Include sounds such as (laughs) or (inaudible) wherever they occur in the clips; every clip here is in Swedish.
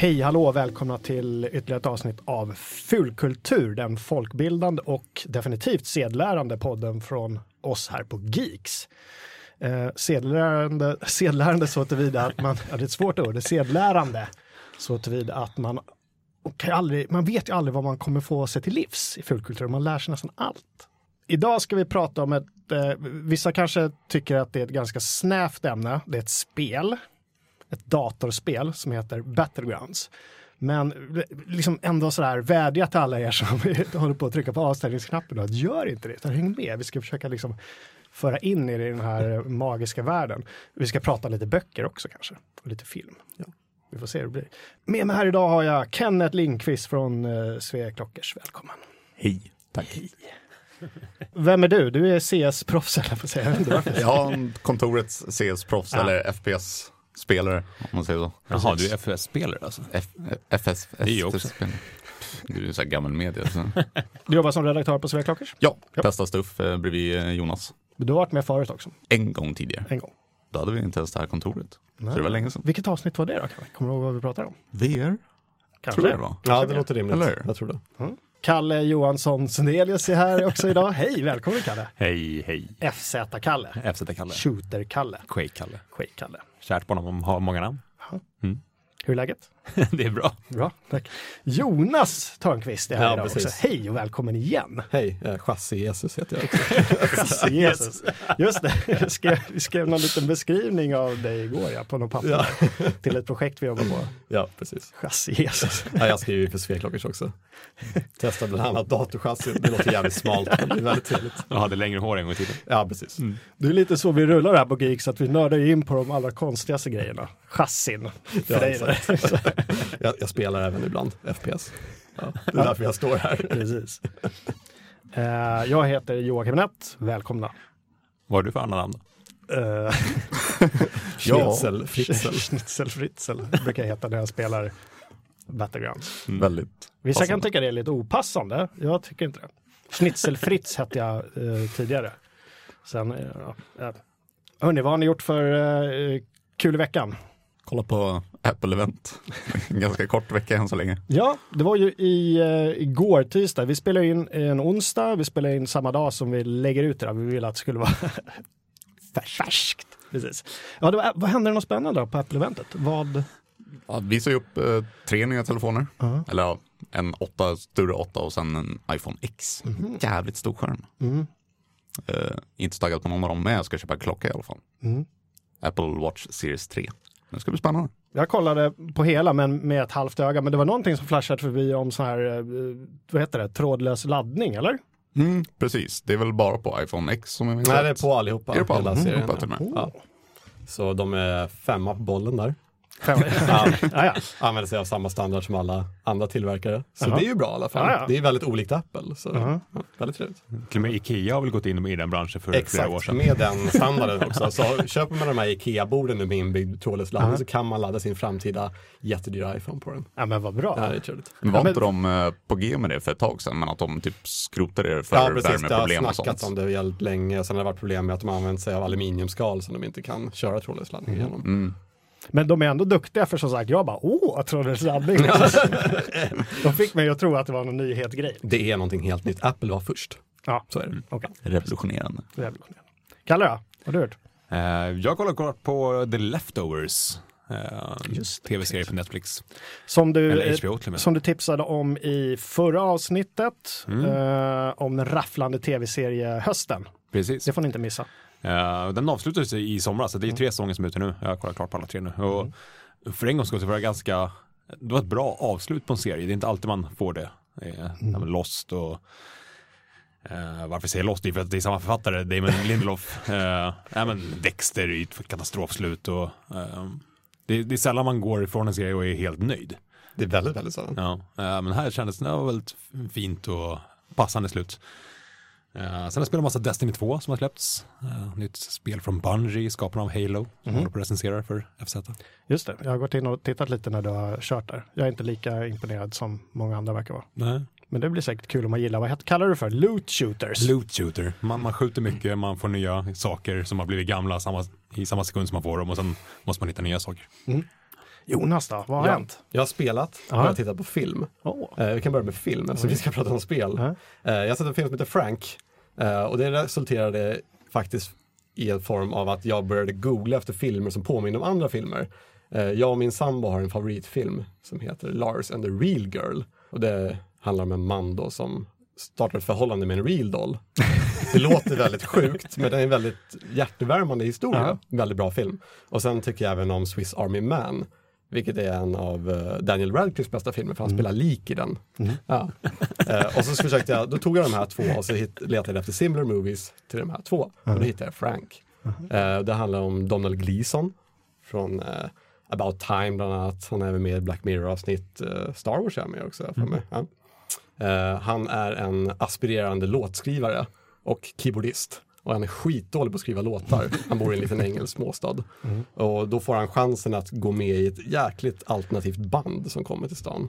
Hej, hallå, välkomna till ytterligare ett avsnitt av Fulkultur, den folkbildande och definitivt sedlärande podden från oss här på Geeks. Eh, sedlärande, (laughs) sedlärande så tillvida att man, ja det är ett svårt ord, det är sedlärande så tillvida att man kan aldrig, man vet ju aldrig vad man kommer få sig till livs i fulkultur, man lär sig nästan allt. Idag ska vi prata om ett, eh, vissa kanske tycker att det är ett ganska snävt ämne, det är ett spel ett datorspel som heter Battlegrounds. Men liksom ändå sådär vädja till alla er som (laughs) håller på att trycka på avstängningsknappen att gör inte det, utan häng med. Vi ska försöka liksom föra in er i den här (laughs) magiska världen. Vi ska prata lite böcker också kanske, och lite film. Ja, vi får se hur det blir. Med mig här idag har jag Kenneth Lindqvist från uh, Svea Klockers. Välkommen! Hej! Tack! Hej. Vem är du? Du är CS-proffs, eller på säga. (laughs) Ja, kontorets CS-proffs ja. eller FPS spelare, om man säger så. Jaha, du är FS-spelare alltså? FS, det är också. Du är så här gammal media. Så. (laughs) Du jobbar som redaktör på Svea Klockers? Ja, ja. bästa stuff eh, bredvid eh, Jonas. Du har varit med förut också? En gång tidigare. En gång. Då hade vi inte ens det här kontoret. Nej. Så det var länge sedan. Vilket avsnitt var det då? Kommer du ihåg vad vi pratade om? VR? Kanske. Tror det var. Ja, det låter rimligt. Eller? Jag tror det. Mm. Kalle Johansson Sundelius är här också idag. (laughs) Hej, välkommen Kalle! Hej, hej! FZ-Kalle. FZ-Kalle. Shooter-Kalle. Quake-Kalle. Quake-Kalle. Kärt barn har många namn. Mm. Hur är läget? (laughs) det är bra. Bra, tack. Jonas Törnqvist är här ja, idag precis. också. Hej och välkommen igen. Hej, eh, Chassi-Jesus heter jag också. Chassi-Jesus. Just det, jag skrev, vi skrev någon liten beskrivning av dig igår ja, på något papper ja. till ett projekt vi jobbar på. Ja, precis. Chassi-Jesus. ja, jag skriver ju för Sveklockers också. Testar bland annat datorchassi, det låter jävligt smalt, det är väldigt trevligt. Du hade längre hår en gång i tiden. Ja, precis. Mm. Det är lite så vi rullar här på Geeks, att vi nördar in på de allra konstigaste grejerna. Chassin. För ja, dig (laughs) (laughs) jag, jag, spelar även ibland FPS. Ja, det är därför jag står här. (laughs) Precis. Uh, jag heter Joakim Nett, välkomna. Vad har du för andra namn? Uh, (laughs) Schnitzel Fritzl. Schnitzel Fritzl brukar jag heta när jag spelar Battlegrounds. Mm. Väldigt Vissa passande. kan tycka det är lite opassande, jag tycker inte det. Schnitzel Fritz hette jag uh, tidigare. Sen, uh, hörni, vad har ni gjort för uh, kul i veckan? Kolla på Apple-event. En ganska kort vecka än så länge. Ja, det var ju i, uh, igår tisdag. Vi spelade in en onsdag, vi spelade in samma dag som vi lägger ut det där. Vi ville att det skulle vara (laughs) färskt. Precis. Ja, var, vad hände något spännande då på Apple-eventet? Vad? Ja, vi visade upp uh, tre nya telefoner. Uh -huh. Eller ja, en 8, större 8 och sen en iPhone X. Mm -hmm. Jävligt stor skärm. Mm. Uh, inte så taggad på någon av dem, men jag ska köpa klocka i alla fall. Mm. Apple Watch Series 3. Det ska bli spännande. Jag kollade på hela men med ett halvt öga, men det var någonting som flashade förbi om sån här, eh, vad heter det, trådlös laddning eller? Mm, precis, det är väl bara på iPhone X som jag minns Nej, det är på allihopa. Är det på alla? Hela serien, mm, ja. Ja. Så de är femma på bollen där. (laughs) ja, ja. Använder sig av samma standard som alla andra tillverkare. Så -huh. det är ju bra i alla fall. -huh. Det är väldigt olikt Apple. Så ja, väldigt trevligt. Till och med Ikea har väl gått in i den branschen för Exakt, flera år sedan. med den (laughs) standarden också. Så köper man de här Ikea-borden nu med inbyggd trådlös laddning så kan man ladda sin framtida jättedyra iPhone på den. Ja men vad bra. Ja, det är trevligt. Var ja, men... inte de eh, på G med det för ett tag sedan, men att de typ skrotade det för ja, precis, värmeproblem och sånt? Ja, precis. Det har snackats om det väldigt länge. Sen har det varit problem med att de använt sig av aluminiumskal som de inte kan köra trådlös laddning mm. genom. Mm. Men de är ändå duktiga för som sagt, jag bara åh, trådlös laddning. (laughs) de fick mig att tro att det var någon nyhetsgrej. Det är någonting helt nytt. Apple var först. Ja, så är det. Okay. Revolutionerande. Revolutionerande. Kalle då? Vad har du hört? Uh, jag har kollat på The Leftovers. Uh, Tv-serie på Netflix. Som du, HBO, som du tipsade om i förra avsnittet. Mm. Uh, om den rafflande tv-serie Hösten. Precis. Det får ni inte missa. Uh, den avslutades i somras, så det är tre säsonger som är ute nu. Jag har kollat klart på alla tre nu. Och mm. För en gångs skull så var det ganska, det var ett bra avslut på en serie. Det är inte alltid man får det. Mm. Lost och Uh, varför säger jag Lost? Det är för att det är samma författare, Damon Lindelof. (laughs) uh, ja, men Dexter är ett katastrofslut och uh, det, det, är sällan man går ifrån en serie och är helt nöjd. Det är väldigt, väldigt sällan. Ja, men här kändes det väldigt fint och passande slut. Uh, sen har jag spelat massa Destiny 2 som har släppts. Uh, nytt spel från Bungie, skaparna av Halo, som mm. håller på att recensera för FZ. Just det, jag har gått in och tittat lite när du har kört där. Jag är inte lika imponerad som många andra verkar vara. Nej. Men det blir säkert kul om man gillar, vad kallar du för? Loot shooters? Loot shooter. Man, man skjuter mycket, man får nya saker som har blivit gamla samma, i samma sekund som man får dem och sen måste man hitta nya saker. Mm. Jonas då, vad har Ja. hänt? Jag har spelat och Ja. jag har tittat på film. Åh. Eh, vi kan börja med film eftersom vi ska prata om spel. Ja. Eh, jag har sett en film som heter Frank eh, och det resulterade faktiskt i en form av att jag började googla efter filmer som påminner om andra filmer. Eh, jag och min sambo har en favoritfilm som heter Lars and the Real Girl och det handlar om en man då som startar ett förhållande med en real doll. (laughs) Det låter väldigt sjukt men det är en väldigt hjärtevärmande historia. Väldigt bra film. Och sen tycker jag även om Swiss Army Man vilket är en av eh, Daniel Radcliffes bästa filmer för han spelar lik i den. Ja. Eh, och så försökte jag, då tog jag de här två och så hit, letade jag efter similar movies till de här två. Och då hittade jag Frank. Eh, det handlar om Donald Gleason från eh, About Time bland annat. Han är även med i Black Mirror-avsnitt. Star Wars är med också. För mig. Ja. Han är en aspirerande låtskrivare och keyboardist. Och han är skitdålig på att skriva låtar. Han bor i en liten engelsk småstad. Och då får han chansen att gå med i ett jäkligt alternativt band som kommer till stan.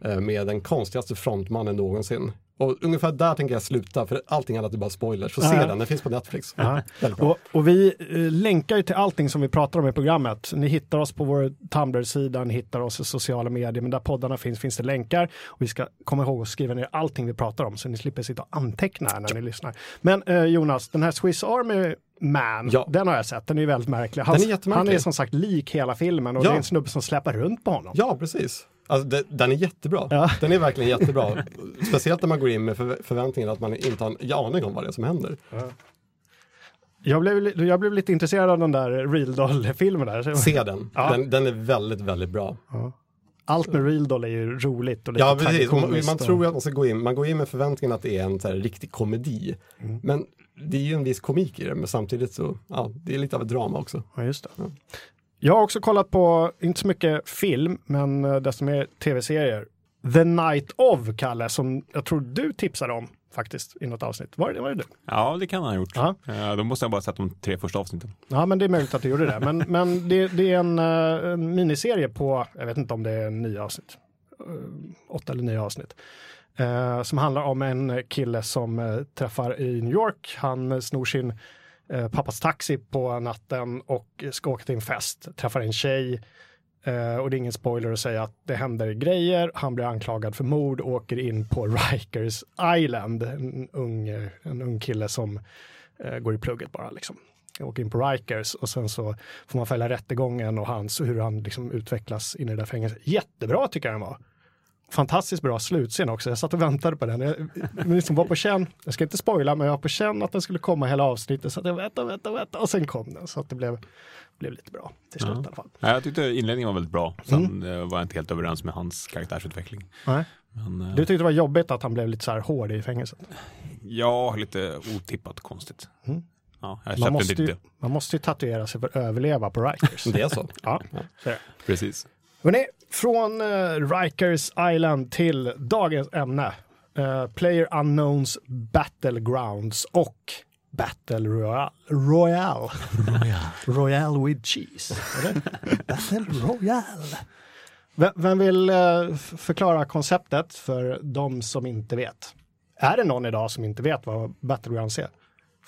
Eh, med den konstigaste frontmannen någonsin. Och ungefär där tänker jag sluta, för allting annat är bara spoilers. Så se Ja. den, den finns på Netflix. Ja. Och, och vi eh, länkar ju till allting som vi pratar om i programmet. Ni hittar oss på vår Tumblr-sida, ni hittar oss i sociala medier, men där poddarna finns finns det länkar. Och vi ska komma ihåg att skriva ner allting vi pratar om så ni slipper sitta och anteckna när ni lyssnar. Men eh, Jonas, den här Swiss Army Man, Ja. den har jag sett, den är väldigt märklig. Han, Den är jättemärklig. han är som sagt lik hela filmen och det är en snubbe som släpar runt på honom. Ja, precis. Alltså, det, den är jättebra. Ja. Den är verkligen jättebra. Speciellt när man går in med för, förväntningen att man inte har en aning om vad det är som händer. Jag, blev, jag blev lite intresserad av den där Real Doll-filmen där. Se den. Ja. den. Den är väldigt, väldigt bra. Allt med Real Doll är ju roligt och lite Ja, precis. Man, man och- tror ju att man ska gå in, man går in med förväntningen att det är en så här, riktig komedi. Mm. Men det är ju en viss komik i det, men samtidigt så, ja, det är lite av ett drama också. Ja, just det. Jag har också kollat på, inte så mycket film, men eh, desto mer tv-serier. The Night of, Kalle, som jag tror du tipsade om faktiskt i något avsnitt. Var det, var det du? Ja, det kan han ha gjort. Ja. Eh, Då måste jag bara sett de tre första avsnitten. Ja, men det är möjligt att du gjorde det. Men, (laughs) men det, det är en, eh, en miniserie på, jag vet inte om det är nio avsnitt, åtta eller nio avsnitt. Som handlar om en kille som träffar i New York. Han snor sin eh, pappas taxi på natten och ska åka till en fest. Träffar en tjej eh, och det är ingen spoiler att säga att det händer grejer. Han blir anklagad för mord och åker in på (laughs) Rikers Island. En ung, eh, en ung kille som eh, går i plugget bara liksom. Åker in på Rikers och sen så får man följa rättegången och hans, hur han liksom utvecklas in i det där fängelset. Jättebra tycker jag den var. Fantastiskt bra slutscen också. Jag satt och väntade på den. Jag jag liksom var på känn, jag ska inte spoila, men jag var på känn att den skulle komma hela avsnittet. Så att jag väntade, väntade, väntade och sen kom den. Så att det blev, blev lite bra till slut Ja. i alla fall. Ja, jag tyckte inledningen var väldigt bra. Sen Mm. eh, var jag inte helt överens med hans karaktärsutveckling. Nej. Men, eh, Du tyckte det var jobbigt att han blev lite så här hård i fängelset? Ja, lite otippat konstigt. Mm. Ja, jag Man måste, ju, man måste ju tatuera sig för att överleva på Rikers. (laughs) Det är så. ja, så är det. Precis. Hörrni, från uh, Rikers Island till dagens ämne. Eh, Player Unknowns Battlegrounds och Battle Royale. Royale. Royale (laughs) with cheese. Battle Royale. Vem, vem vill eh, f- förklara konceptet för de som inte vet? Är det någon idag som inte vet vad Battlegrounds är?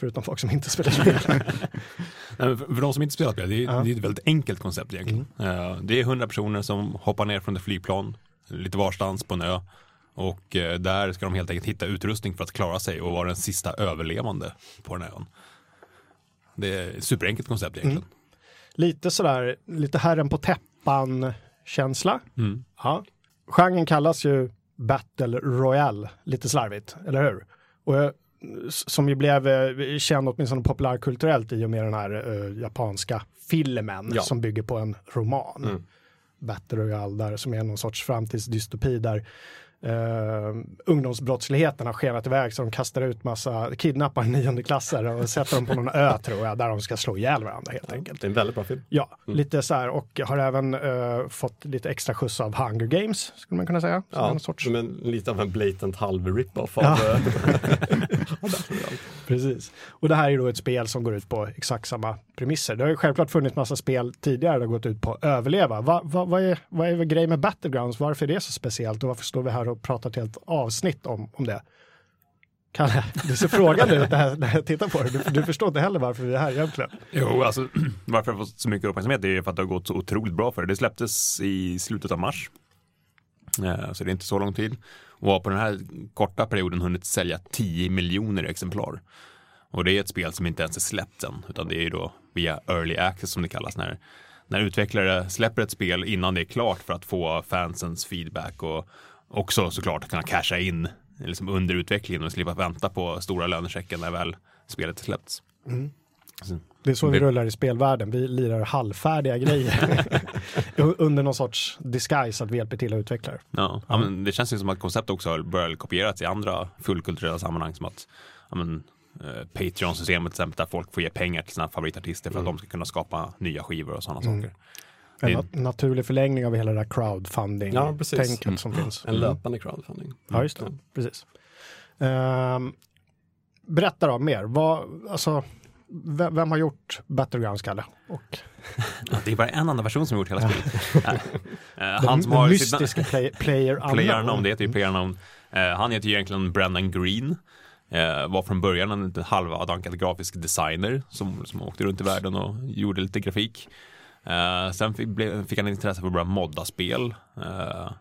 Förutom folk som inte spelar spel. (laughs) För, de som inte spelar spel, det är, Ja. Mm. det är ett väldigt enkelt koncept egentligen. Eh, Det är hundra personer som hoppar ner från ett flygplan, lite varstans på en ö. Och eh, där ska de helt enkelt hitta utrustning för att klara sig och vara den sista överlevande på den här ön. Det är ett superenkelt koncept egentligen. lite sådär, lite herren på täppan känsla. Mm. Ja. Genren kallas ju Battle Royale, lite slarvigt, eller hur? Och som ju blev eh, känd åtminstone populärkulturellt i och med den här eh, japanska filmen Ja. som bygger på en roman. Mm. Battle Royale där som är någon sorts framtidsdystopi där Uh, ungdomsbrottsligheten har skenat iväg så de kastar ut massa, kidnappar niondeklassare och sätter dem på någon ö tror jag, där de ska slå ihjäl varandra helt enkelt. Det är en väldigt bra film. Ja, lite så här och har även eh, fått lite extra skjuts av Hunger Games, skulle man kunna säga. Som Ja, sorts... som en, lite av en blatant halv rip-off av Ja. (laughs) (laughs) Precis. Och det här är då ett spel som går ut på exakt samma premisser. Det har ju självklart funnits massa spel tidigare som gått ut på att överleva. Va, va, vad, är, vad är grejen med Battlegrounds? Varför är det så speciellt och varför står vi här och pratar ett helt avsnitt om, om det? Kalle, du ser frågande ut när jag tittar på det. Du, du förstår inte heller varför vi är här egentligen. Jo, alltså (clears throat) varför det har fått så mycket uppmärksamhet är för att det har gått så otroligt bra för det. Det släpptes i slutet av mars. Eh, så det är inte så lång tid. Och har på den här korta perioden hunnit sälja 10 miljoner exemplar. Och det är ett spel som inte ens är släppt än, utan det är ju då via early access som det kallas när, när utvecklare släpper ett spel innan det är klart för att få fansens feedback och också såklart kunna casha in liksom under utvecklingen och slippa vänta på stora lönechecken när väl spelet är släppts. Mm. Det är så vi rullar i spelvärlden. Vi lirar halvfärdiga grejer (laughs) (laughs) under någon sorts disguise att vi hjälper till att utveckla det. Ja, ja men det känns ju som att konceptet också har börjat kopierats i andra fullkulturella sammanhang som att ja, men, eh, Patreon-systemet till exempel där folk får ge pengar till sina favoritartister för att mm. de ska kunna skapa nya skivor och sådana mm. saker. En nat naturlig förlängning av hela det där crowdfunding-tänket ja, som mm. finns. En löpande crowdfunding. Ja, just det. Precis. Um, berätta då mer. Vad, alltså, vem, vem har gjort Battlegrounds, Kalle? Och... det är bara en annan version som har gjort hela spelet. han som har mystiska play, player. (laughs) Player unknown, det heter ju player unknown. Uh, han heter ju egentligen Brendan Green. Uh, var från början en halvadankad grafisk designer som, som åkte runt i världen och gjorde lite grafik. Uh, sen fick, ble, fick han intresse för att börja modda spel. Uh,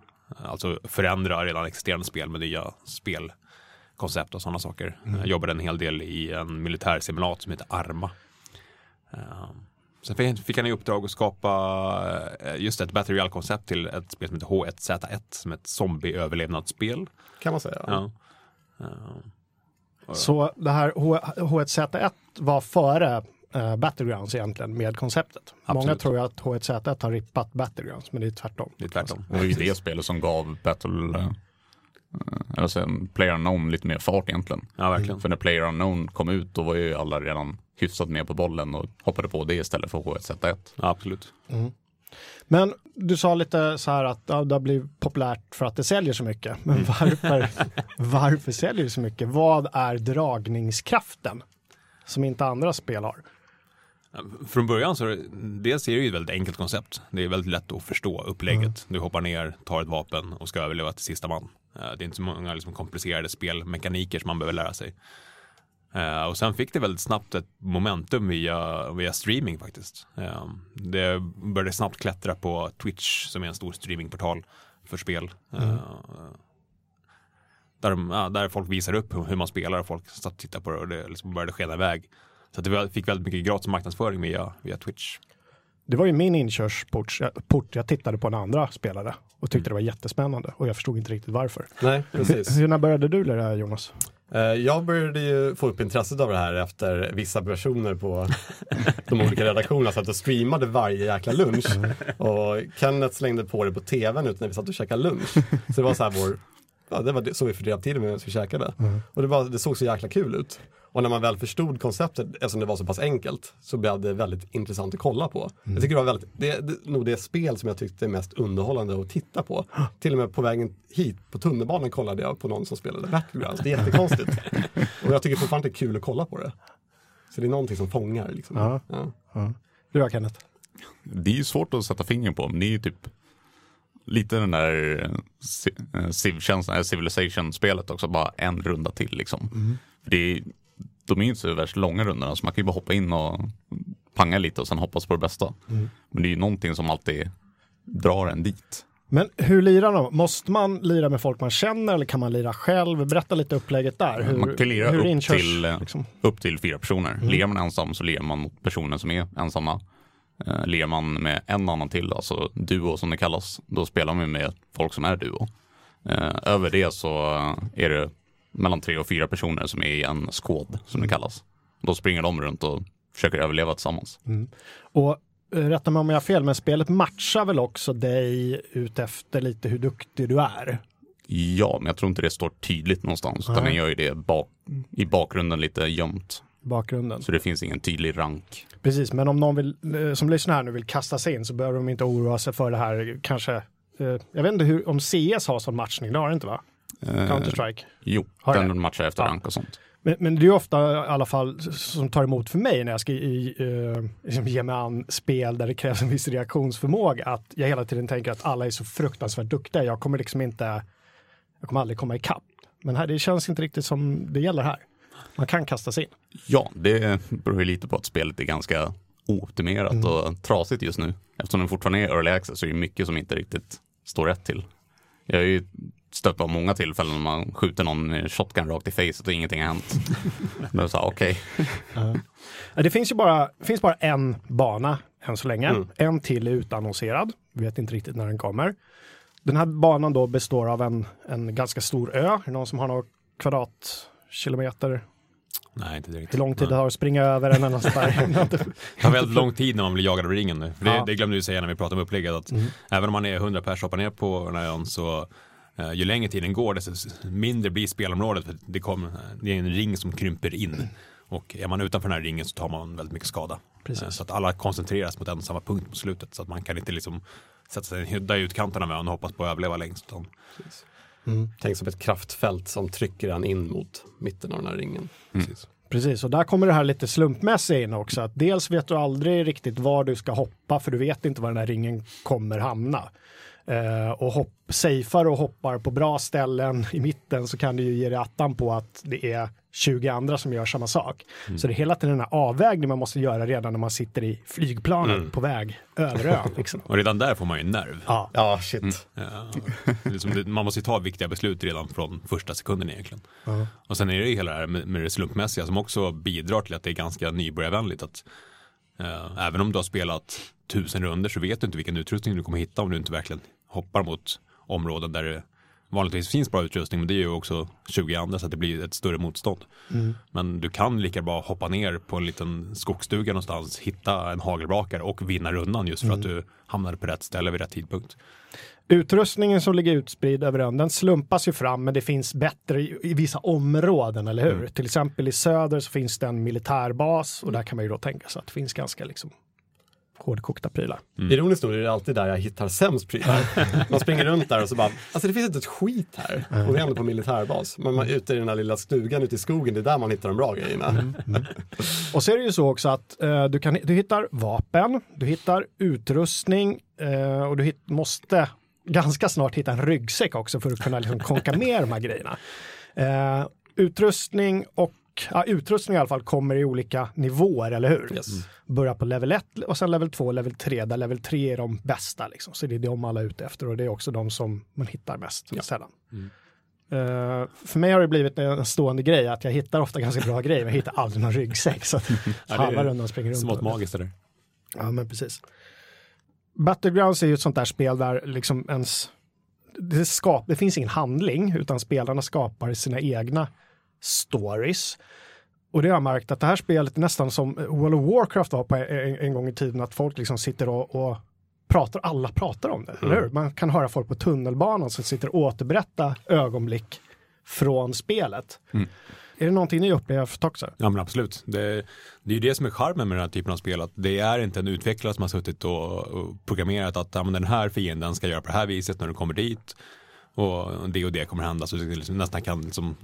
alltså förändra redan existerande spel med nya spel koncept och sådana saker. Mm. Jag jobbade en hel del i en militär simulator som heter Arma. Uh, sen fick han i uppdrag att skapa uh, just ett Battle Royale-koncept till ett spel som heter H1Z1 som är ett zombie-överlevnadsspel. Kan man säga. Ja. Uh, så det här H H1Z1 var före uh, Battlegrounds egentligen med konceptet. Absolut. Många tror ju att H1Z1 har rippat Battlegrounds men det är tvärtom. Det är tvärtom. Det var ju det spelet som gav Battle Eh, alltså en Player Unknown lite mer fart egentligen. Ja, verkligen. För när Player Unknown kom ut då var ju alla redan hyfsat med på bollen och hoppade på det istället för H1Z1. Ja, absolut. Mm. Men du sa lite så här att ja, det har blivit populärt för att det säljer så mycket. Men mm. varför, (laughs) varför säljer det så mycket? Vad är dragningskraften som inte andra spel har? Från början så dels är det ju ett väldigt enkelt koncept. Det är väldigt lätt att förstå upplägget. Mm. Du hoppar ner, tar ett vapen och ska överleva till sista man. Eh, det är inte så många liksom komplicerade spelmekaniker som man behöver lära sig. Uh, och sen fick det väldigt snabbt ett momentum via, via streaming faktiskt. Uh, det började snabbt klättra på Twitch som är en stor streamingportal för spel. Mm. där, de, där folk visar upp hur man spelar och folk satt och tittade på det och det liksom började skena iväg. Så det fick väldigt mycket gratis marknadsföring via, via Twitch. Det var ju min inkörsport. Jag, port, jag tittade på en andra spelare och tyckte mm. det var jättespännande och jag förstod inte riktigt varför. Nej, precis. Hur, när började du lära dig Jonas? Eh, jag började ju få upp intresset av det här efter vissa personer på de olika redaktionerna satt och streamade varje jäkla lunch. Och Kenneth slängde på det på tvn ut när vi satt och käkade lunch. Så det var så här vår, ja, det var så vi fördrev tiden medan vi käkade. Mm. Och det, var, det såg så jäkla kul ut. Och när man väl förstod konceptet, eftersom det var så pass enkelt, så blev det väldigt intressant att kolla på. Mm. Jag tycker det var väldigt, det är nog det spel som jag tyckte är mest underhållande att titta på. (gasps) Till och med på vägen hit på tunnelbanan kollade jag på någon som spelade Battlegrounds. Det är (laughs) jättekonstigt. och jag tycker fortfarande det är kul att kolla på det. Så det är någonting som fångar. Liksom. Ja. Ja. Ja. Du då Kenneth? Det är ju svårt att sätta fingret på, men det är ju typ lite den där eh, Civilization-spelet också, bara en runda till liksom. Mm. För det är, de är inte så värst långa rundorna så man kan ju bara hoppa in och panga lite och sen hoppas på det bästa. Mm. Men det är ju någonting som alltid drar en dit. Men hur lirar de? Måste man lira med folk man känner eller kan man lira själv? Berätta lite upplägget där. Hur, man kan lira upp, inkörs, till, liksom? upp till fyra personer. Mm. Lirar man ensam så lirar man mot personer som är ensamma. Uh, lirar man med en annan till, alltså duo som det kallas, då spelar man med folk som är duo. Uh, över det så är det mellan tre och fyra personer som är i en skåd som det mm. kallas. Då springer de runt och försöker överleva tillsammans. Mm. Och eh, rätta mig om jag har fel, men spelet matchar väl också dig utefter lite hur duktig du är? Ja, men jag tror inte det står tydligt någonstans, utan den gör ju det bak, i bakgrunden lite gömt. Bakgrunden. Så det finns ingen tydlig rank. Precis, men om någon vill, eh, som lyssnar här nu vill kasta sig in så behöver de inte oroa sig för det här kanske. Eh, jag vet inte hur, om CS har sån matchning, det har det inte va? Counter-Strike? Jo, har den matchar efter ja. rank och sånt. Men, men, det är ofta i alla fall som tar emot för mig när jag ska i, uh, liksom ge mig an spel där det krävs en viss reaktionsförmåga. Att jag hela tiden tänker att alla är så fruktansvärt duktiga. Jag kommer liksom inte, jag kommer aldrig komma ikapp. Men här, det känns inte riktigt som det gäller här. Man kan kasta sig in. Ja, det beror ju lite på att spelet är ganska ooptimerat mm. och trasigt just nu. Eftersom den fortfarande är early access så är det mycket som inte riktigt står rätt till. Jag har ju stött på många tillfällen när man skjuter någon med shotgun rakt i facet och ingenting har hänt. (laughs) Men så okej. Okay. Uh. Det finns ju bara, finns bara en bana än så länge. Mm. En till är utannonserad. Vi vet inte riktigt när den kommer. Den här banan då består av en, en ganska stor ö. Är det någon som har några kvadratkilometer Nej, inte direkt. Hur lång tid det har att springa över en annan (laughs) (laughs) Det tar väldigt lång tid när man blir jagad av ringen nu. Det, ja. det glömde vi säga när vi pratade om upplägget. Att mm. Även om man är 100 pers hoppar ner på den här ön så ju längre tiden går desto mindre blir spelområdet. För det, kommer, det är en ring som krymper in. Och är man utanför den här ringen så tar man väldigt mycket skada. Uh, så att alla koncentreras mot en samma punkt på slutet. Så att man kan inte liksom sätta sig i en hydda i utkanten av ön och hoppas på att överleva längst. Mm. Tänk som ett kraftfält som trycker en in mot mitten av den här ringen. Mm. Precis. Precis, och där kommer det här lite slumpmässiga in också. Att dels vet du aldrig riktigt var du ska hoppa för du vet inte var den här ringen kommer hamna. Uh, och hopp, safear och hoppar på bra ställen i mitten så kan du ju ge dig attan på att det är 20 andra som gör samma sak. Mm. Så det är hela tiden den här avvägningen man måste göra redan när man sitter i flygplanet mm. på väg över ön. (laughs) Liksom. och redan där får man ju nerv. Ja, ja shit. Mm. Ja, liksom man måste ta viktiga beslut redan från första sekunden egentligen. Uh Och sen är det ju hela det här med, med det slumpmässiga som också bidrar till att det är ganska nybörjarvänligt. Att, uh, även om du har spelat tusen runder så vet du inte vilken utrustning du kommer hitta om du inte verkligen hoppar mot områden där det vanligtvis finns bra utrustning men det är ju också 20 andra så att det blir ett större motstånd. Mm. Men du kan lika bra hoppa ner på en liten skogsstuga någonstans, hitta en hagelbrakare och vinna rundan just för mm. att du hamnade på rätt ställe vid rätt tidpunkt. Utrustningen som ligger utspridd över ön, den slumpas ju fram, men det finns bättre i, i vissa områden, eller hur? Mm. Till exempel i söder så finns det en militärbas och där kan man ju då tänka sig att det finns ganska liksom hårdkokta prylar. Mm. Ironiskt nog är det alltid där jag hittar sämst prylar. (laughs) Man springer runt där och så bara, alltså det finns inte ett skit här. Och vi är ändå på militärbas. Men man är ute i den här lilla stugan ute i skogen, det är där man hittar de bra grejerna. Mm. Mm. Och så är det ju så också att uh, du, kan, du hittar vapen, du hittar utrustning uh, och du hit, måste ganska snart hitta en ryggsäck också för att kunna liksom konka med de här grejerna. Uh, utrustning och ja, utrustning i alla fall kommer i olika nivåer, eller hur? Yes. Mm. Börjar på level 1 och sen level 2 och level 3, där level 3 är de bästa. Liksom. Så det är de alla är ute efter och det är också de som man hittar mest ja. sällan. Mm. Uh, för mig har det blivit en stående grej att jag hittar ofta ganska bra grejer, men jag hittar aldrig någon ryggsäck. Så att (laughs) ja, springer runt. Smått magiskt det. Ja, men precis. Battlegrounds är ju ett sånt där spel där liksom ens det, skap, det finns ingen handling utan spelarna skapar sina egna stories. Och det har jag märkt att det här spelet är nästan som World of Warcraft var på en, en gång i tiden, att folk liksom sitter och, och pratar, alla pratar om det, mm. eller hur? Man kan höra folk på tunnelbanan som sitter och återberätta ögonblick från spelet. Mm. Är det någonting ni upplever också? Ja men absolut. Det, det är ju det som är charmen med den här typen av spel. Att det är inte en utvecklare som har suttit och, och programmerat att ja, men den här fienden ska göra på det här viset när du kommer dit och det och det kommer hända så du liksom nästan kan liksom,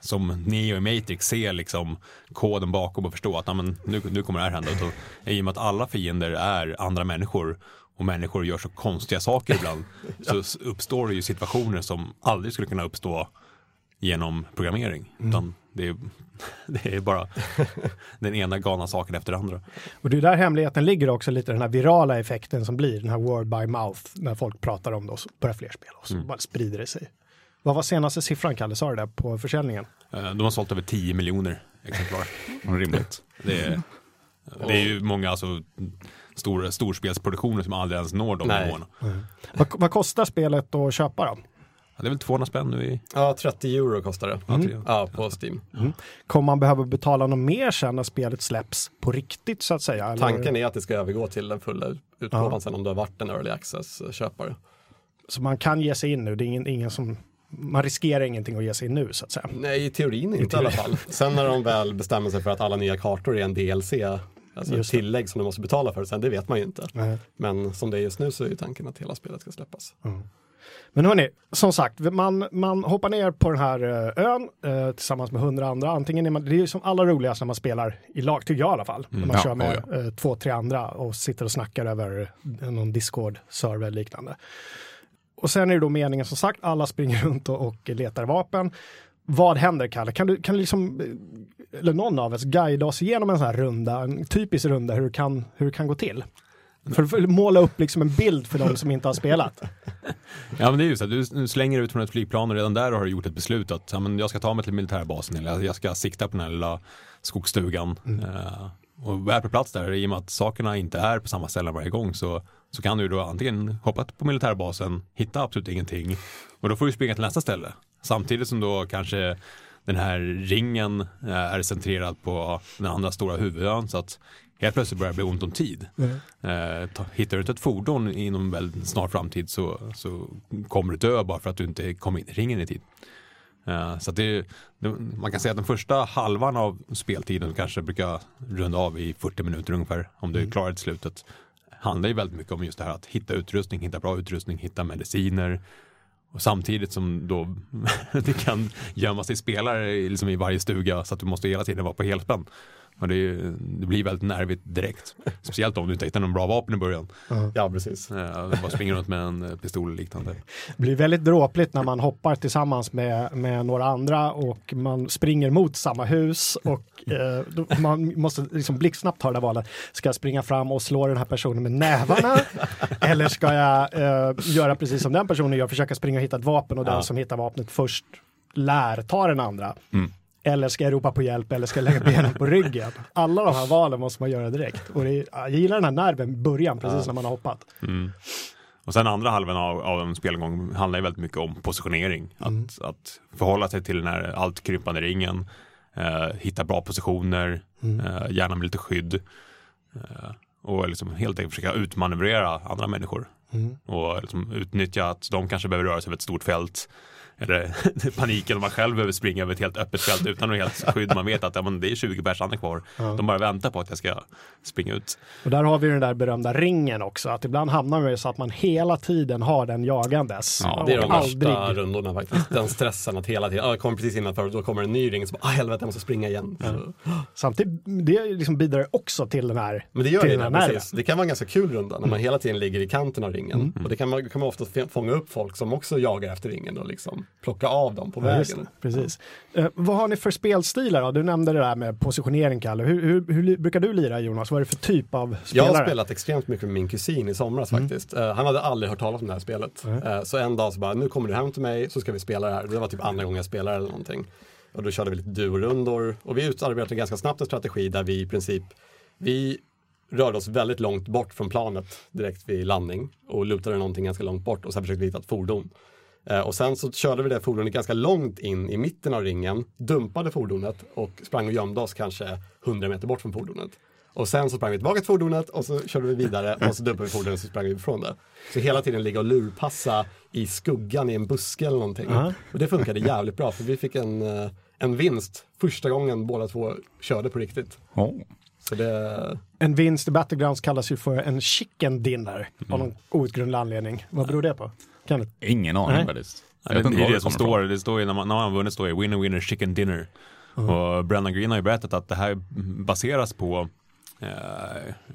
som Neo i Matrix se liksom koden bakom och förstå att men, nu, nu kommer det här hända. Och I och med att alla fiender är andra människor och människor gör så konstiga saker ibland (laughs) ja. så uppstår det ju situationer som aldrig skulle kunna uppstå genom programmering. Mm. Utan det är, (laughs) det är bara den ena galna saken efter den andra. Och det är där hemligheten ligger också, lite den här virala effekten som blir, den här word by mouth, när folk pratar om det och så börjar fler spela och så mm. bara sprider det sig. Vad var senaste siffran, Kalle, sa du det på försäljningen? Eh, de har sålt över 10 miljoner exemplar. (laughs) Rimligt. Det är, det är ju många alltså, stor, storspelsproduktioner som aldrig ens når de nivåerna. Mm. Vad, vad kostar spelet att köpa då? Ja, det är väl 200 spänn nu i... Ja, 30 euro kostar det. Mm. Ja, på Steam. Mm. Kommer man behöva betala något mer sen när spelet släpps på riktigt så att säga? Eller? Tanken är att det ska övergå till den fulla utgåvan ja. sen om du har varit en early access-köpare. Så man kan ge sig in nu, det är ingen, ingen som man riskerar ingenting att ge sig in nu så att säga. Nej, i teorin inte i, teorin. i alla fall. (laughs) Sen när de väl bestämmer sig för att alla nya kartor är en DLC, alltså ett tillägg som du måste betala för sen, det vet man ju inte. Nej. Men som det är just nu så är tanken att hela spelet ska släppas. Mm. Men hörni, som sagt, man, man hoppar ner på den här eh, ön eh, tillsammans med hundra andra. Antingen är man, det är som allra roligast när man spelar i lag, tycker jag i alla fall. Mm. När man ja, kör med ja. eh, två, tre andra och sitter och snackar över någon Discord-server liknande. och sen är det då meningen som sagt, alla springer (laughs) runt och, och letar vapen. Vad händer Kalle? Kan du, kan du liksom, eh, eller någon av oss, guida oss igenom en sån här runda, en typisk runda, hur det kan, hur det kan gå till? För att måla upp liksom en bild för de som inte har spelat. Ja men det är ju så att du, slänger ut från ett flygplan och redan där har du gjort ett beslut att ja, men jag ska ta mig till militärbasen eller jag ska sikta på den här lilla skogsstugan. Mm. Eh, och väl på plats där, i och med att sakerna inte är på samma ställe varje gång så, så kan du då antingen hoppa på militärbasen, hitta absolut ingenting och då får du springa till nästa ställe. Samtidigt som då kanske den här ringen eh, är centrerad på den andra stora huvudön så att helt plötsligt börjar det bli ont om tid. Eh, ta- hittar du inte ett fordon inom en väldigt snar framtid så, så kommer du dö bara för att du inte kom in i ringen i tid. Eh, så det, det, man kan säga att den första halvan av speltiden kanske brukar runda av i 40 minuter ungefär om du klarar det till slutet. Handlar ju väldigt mycket om just det här att hitta utrustning, hitta bra utrustning, hitta mediciner. Och samtidigt som då (laughs) det kan gömma sig spelare liksom i varje stuga så att du måste hela tiden vara på helspänn. Och det, är- det blir väldigt nervigt direkt. Speciellt om du inte hittar någon bra vapen i början. Ja, precis. Eh, bara springer runt med en eh, pistol och liknande. Det blir väldigt dråpligt när man hoppar tillsammans med, med några andra och man springer mot samma hus och eh, då, man måste liksom blixtsnabbt ta det där valet. Ska jag springa fram och slå den här personen med nävarna? (laughs) eller ska jag eh, göra precis som den personen gör, försöka springa och hitta ett vapen och den Ja. som hittar vapnet först lär ta den andra? Eller ska jag ropa på hjälp eller ska jag lägga benen på ryggen? Alla de här valen måste man göra direkt. Och det jag gillar den här nerven i början, precis när man har hoppat. Och sen andra halvan av, av en spelgång handlar ju väldigt mycket om positionering. Att, att förhålla sig till den här allt krympande ringen, eh, hitta bra positioner, eh, gärna med lite skydd. Eh, och liksom helt enkelt försöka utmanövrera andra människor. Och liksom utnyttja att de kanske behöver röra sig över ett stort fält. Eller (laughs) paniken om man själv behöver springa över ett helt öppet fält utan något helt skydd. Man vet att ja, men det är 20 pers andra kvar. De bara väntar på att jag ska springa ut. Och där har vi den där berömda ringen också, att ibland hamnar man ju så att man hela tiden har den jagandes. Ja, Det är de värsta aldrig- rundorna faktiskt. Den stressen att hela tiden, ja, jag kommer precis innanför och då kommer en ny ring så bara, ah, helvete jag måste springa igen. Så. Samtidigt, det liksom bidrar också till den här, Men det gör den det, här nerven. precis. Det kan vara en ganska kul runda när man hela tiden ligger i kanten av ringen. Och det kan man, kan man ofta fånga upp folk som också jagar efter ringen och liksom plocka av dem på Ja, vägen. det, precis. Eh, vad har ni för spelstilar då? Du nämnde det där med positionering, Kalle. Hur, hur, hur brukar du lira Jonas? Vad är det för typ av Jag spelare? har spelat extremt mycket med min kusin i somras faktiskt. Eh, han hade aldrig hört talas om det här spelet. Eh, så en dag så bara, nu kommer du hem till mig så ska vi spela det här. Det var typ andra gången jag spelade eller någonting. Och då körde vi lite duorundor och vi utarbetade ganska snabbt en strategi där vi i princip, vi rörde oss väldigt långt bort från planet direkt vid landning och lutade någonting ganska långt bort och sen försökte vi hitta ett fordon. Eh, Och sen så körde vi det fordonet ganska långt in i mitten av ringen, dumpade fordonet och sprang och gömde oss kanske 100 meter bort från fordonet. Och sen så sprang vi tillbaka till fordonet och så körde vi vidare och så dumpade vi fordonet och så sprang vi ifrån det. Så hela tiden ligga och lurpassa i skuggan i en buske eller någonting. Ja. Och det funkade jävligt bra för vi fick en, eh, en vinst första gången båda två körde på riktigt. Oh. Så det, En vinst i Battlegrounds kallas ju för en chicken dinner av någon outgrundlig anledning. Vad beror det på? Du? Ingen aning Nej. faktiskt. Ja, det, inte det det som står, det står ju när man, när man vunnit står det winner winner chicken dinner. Och Brennan Green har ju berättat att det här baseras på eh,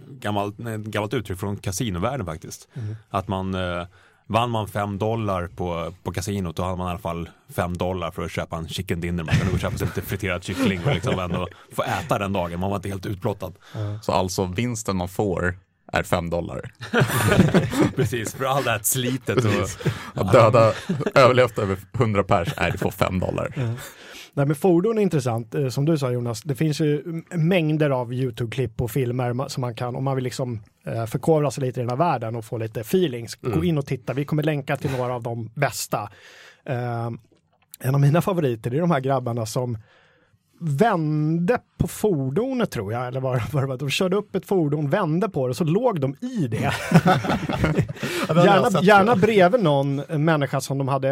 gammalt, gammalt uttryck från kasinovärlden faktiskt. Att man eh, Vann man fem dollar på, på kasinot då hade man i alla fall fem dollar för att köpa en chicken dinner. Man kunde gå och köpa sig lite friterad kyckling och liksom ändå få äta den dagen. Man var inte helt utblottad. Så alltså vinsten man får är fem dollar. (laughs) Precis, för all det här slitet. Och, Att döda överlevt över 100 pers är det får fem dollar. Nej, men fordon är intressant, eh, som du sa Jonas. Det finns ju mängder av YouTube-klipp och filmer som man kan, om man vill liksom eh, förkovra sig lite i den här världen och få lite feelings, gå in och titta. Vi kommer länka till några av de bästa. Eh, en av mina favoriter är de här grabbarna som vände på fordonet tror jag, eller (laughs) vad det var. De körde upp ett fordon, vände på det och så låg de i det. (laughs) Ja, jag Gärna, gärna ja. bredvid någon människa som de hade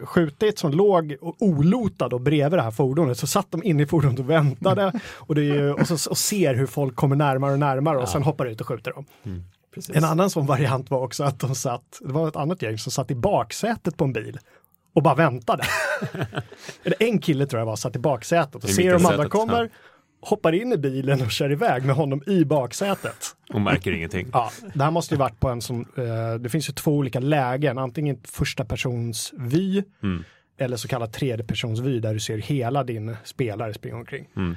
eh, skjutit som låg olotad och bredvid det här fordonet. Så satt de inne i fordonet och väntade och, det och, så, och ser hur folk kommer närmare och närmare och sen hoppar ut och skjuter dem. Precis. En annan sån variant var också att de satt, det var ett annat gäng som satt i baksätet på en bil och bara väntade. (laughs) Eller en kille tror jag var, satt i baksätet och I ser de andra kommer hoppar in i bilen och kör iväg med honom i baksätet. Och märker ingenting. Ja, det här måste ju varit på en som, eh, det finns ju två olika lägen, antingen första persons vy Mm. eller så kallad tredje persons vy där du ser hela din spelare springa omkring. Mm.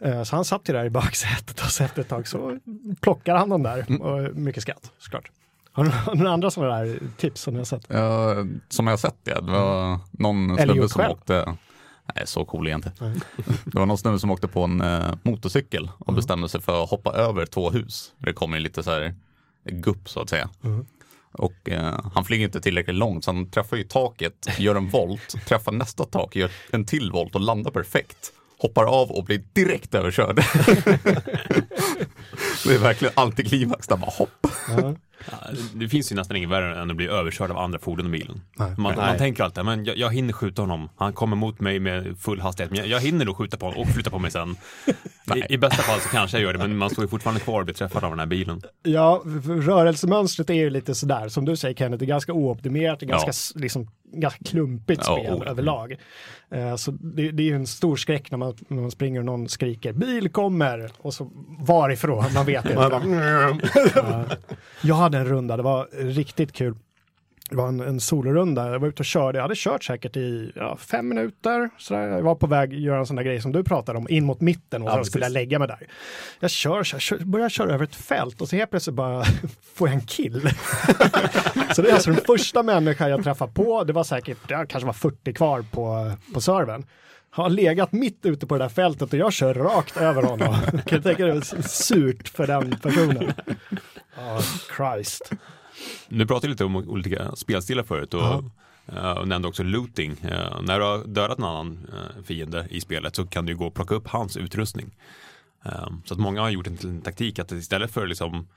Eh, Så han satt ju där i baksätet och så efter ett tag så plockar han dem där. Och mycket skatt såklart. Har du har du några andra sådana där tips som ni har sett? Ja, som jag har sett det, det var någon Eller snubbe som själv. åkte, nej så cool egentligen. (laughs) Det var någon snubbe som åkte på en eh, motorcykel och bestämde sig för att hoppa över två hus. Det kommer lite så här gupp så att säga. Och eh, han flyger inte tillräckligt långt så han träffar ju taket, gör en volt, (laughs) träffar nästa tak, gör en till volt och landar perfekt. Hoppar av och blir direkt överkörd. (laughs) det är verkligen antiklimax där bara hopp. Ja, det- finns ju nästan inget värre än att bli överkörd av andra fordon i bilen. Nej. Man, Nej. man tänker alltid, men jag, jag hinner skjuta honom. Han kommer mot mig med full hastighet, men jag, jag hinner nog skjuta på honom och flytta på mig sen. (laughs) I, I bästa fall så kanske jag gör det, men man står ju fortfarande kvar och blir träffad av den här bilen. Ja, rörelsemönstret är ju lite sådär, som du säger Kenneth, det är ganska ooptimerat, det är ganska, Ja. liksom, ganska klumpigt spel ja. överlag. Eh, så det, det är ju en stor skräck när man, när man springer och någon skriker bil kommer och så varifrån, man vet inte. (laughs) Ja. Jag hade en runda, det var riktigt kul. Det var en, en solorunda, jag var ute och körde, jag hade kört säkert i ja, fem minuter. Sådär. Jag var på väg att göra en sån där grej som du pratade om, in mot mitten och Ja, så precis. skulle jag lägga mig där. Jag kör, kör, kör börjar köra över ett fält och så helt plötsligt bara (laughs) får jag en kill. (laughs) så det är alltså den första människan jag träffar på, det var säkert, det kanske var 40 kvar på, på servern. Har legat mitt ute på det där fältet och jag kör rakt över honom. kan du tänka dig surt för den personen? Oh, Christ. Nu pratade vi lite om olika spelstilar förut och, eh, och nämnde också looting. Eh, när du har dödat en annan eh, fiende i spelet så kan du gå och plocka upp hans utrustning. Eh, så att många har gjort en, taktik att istället för liksom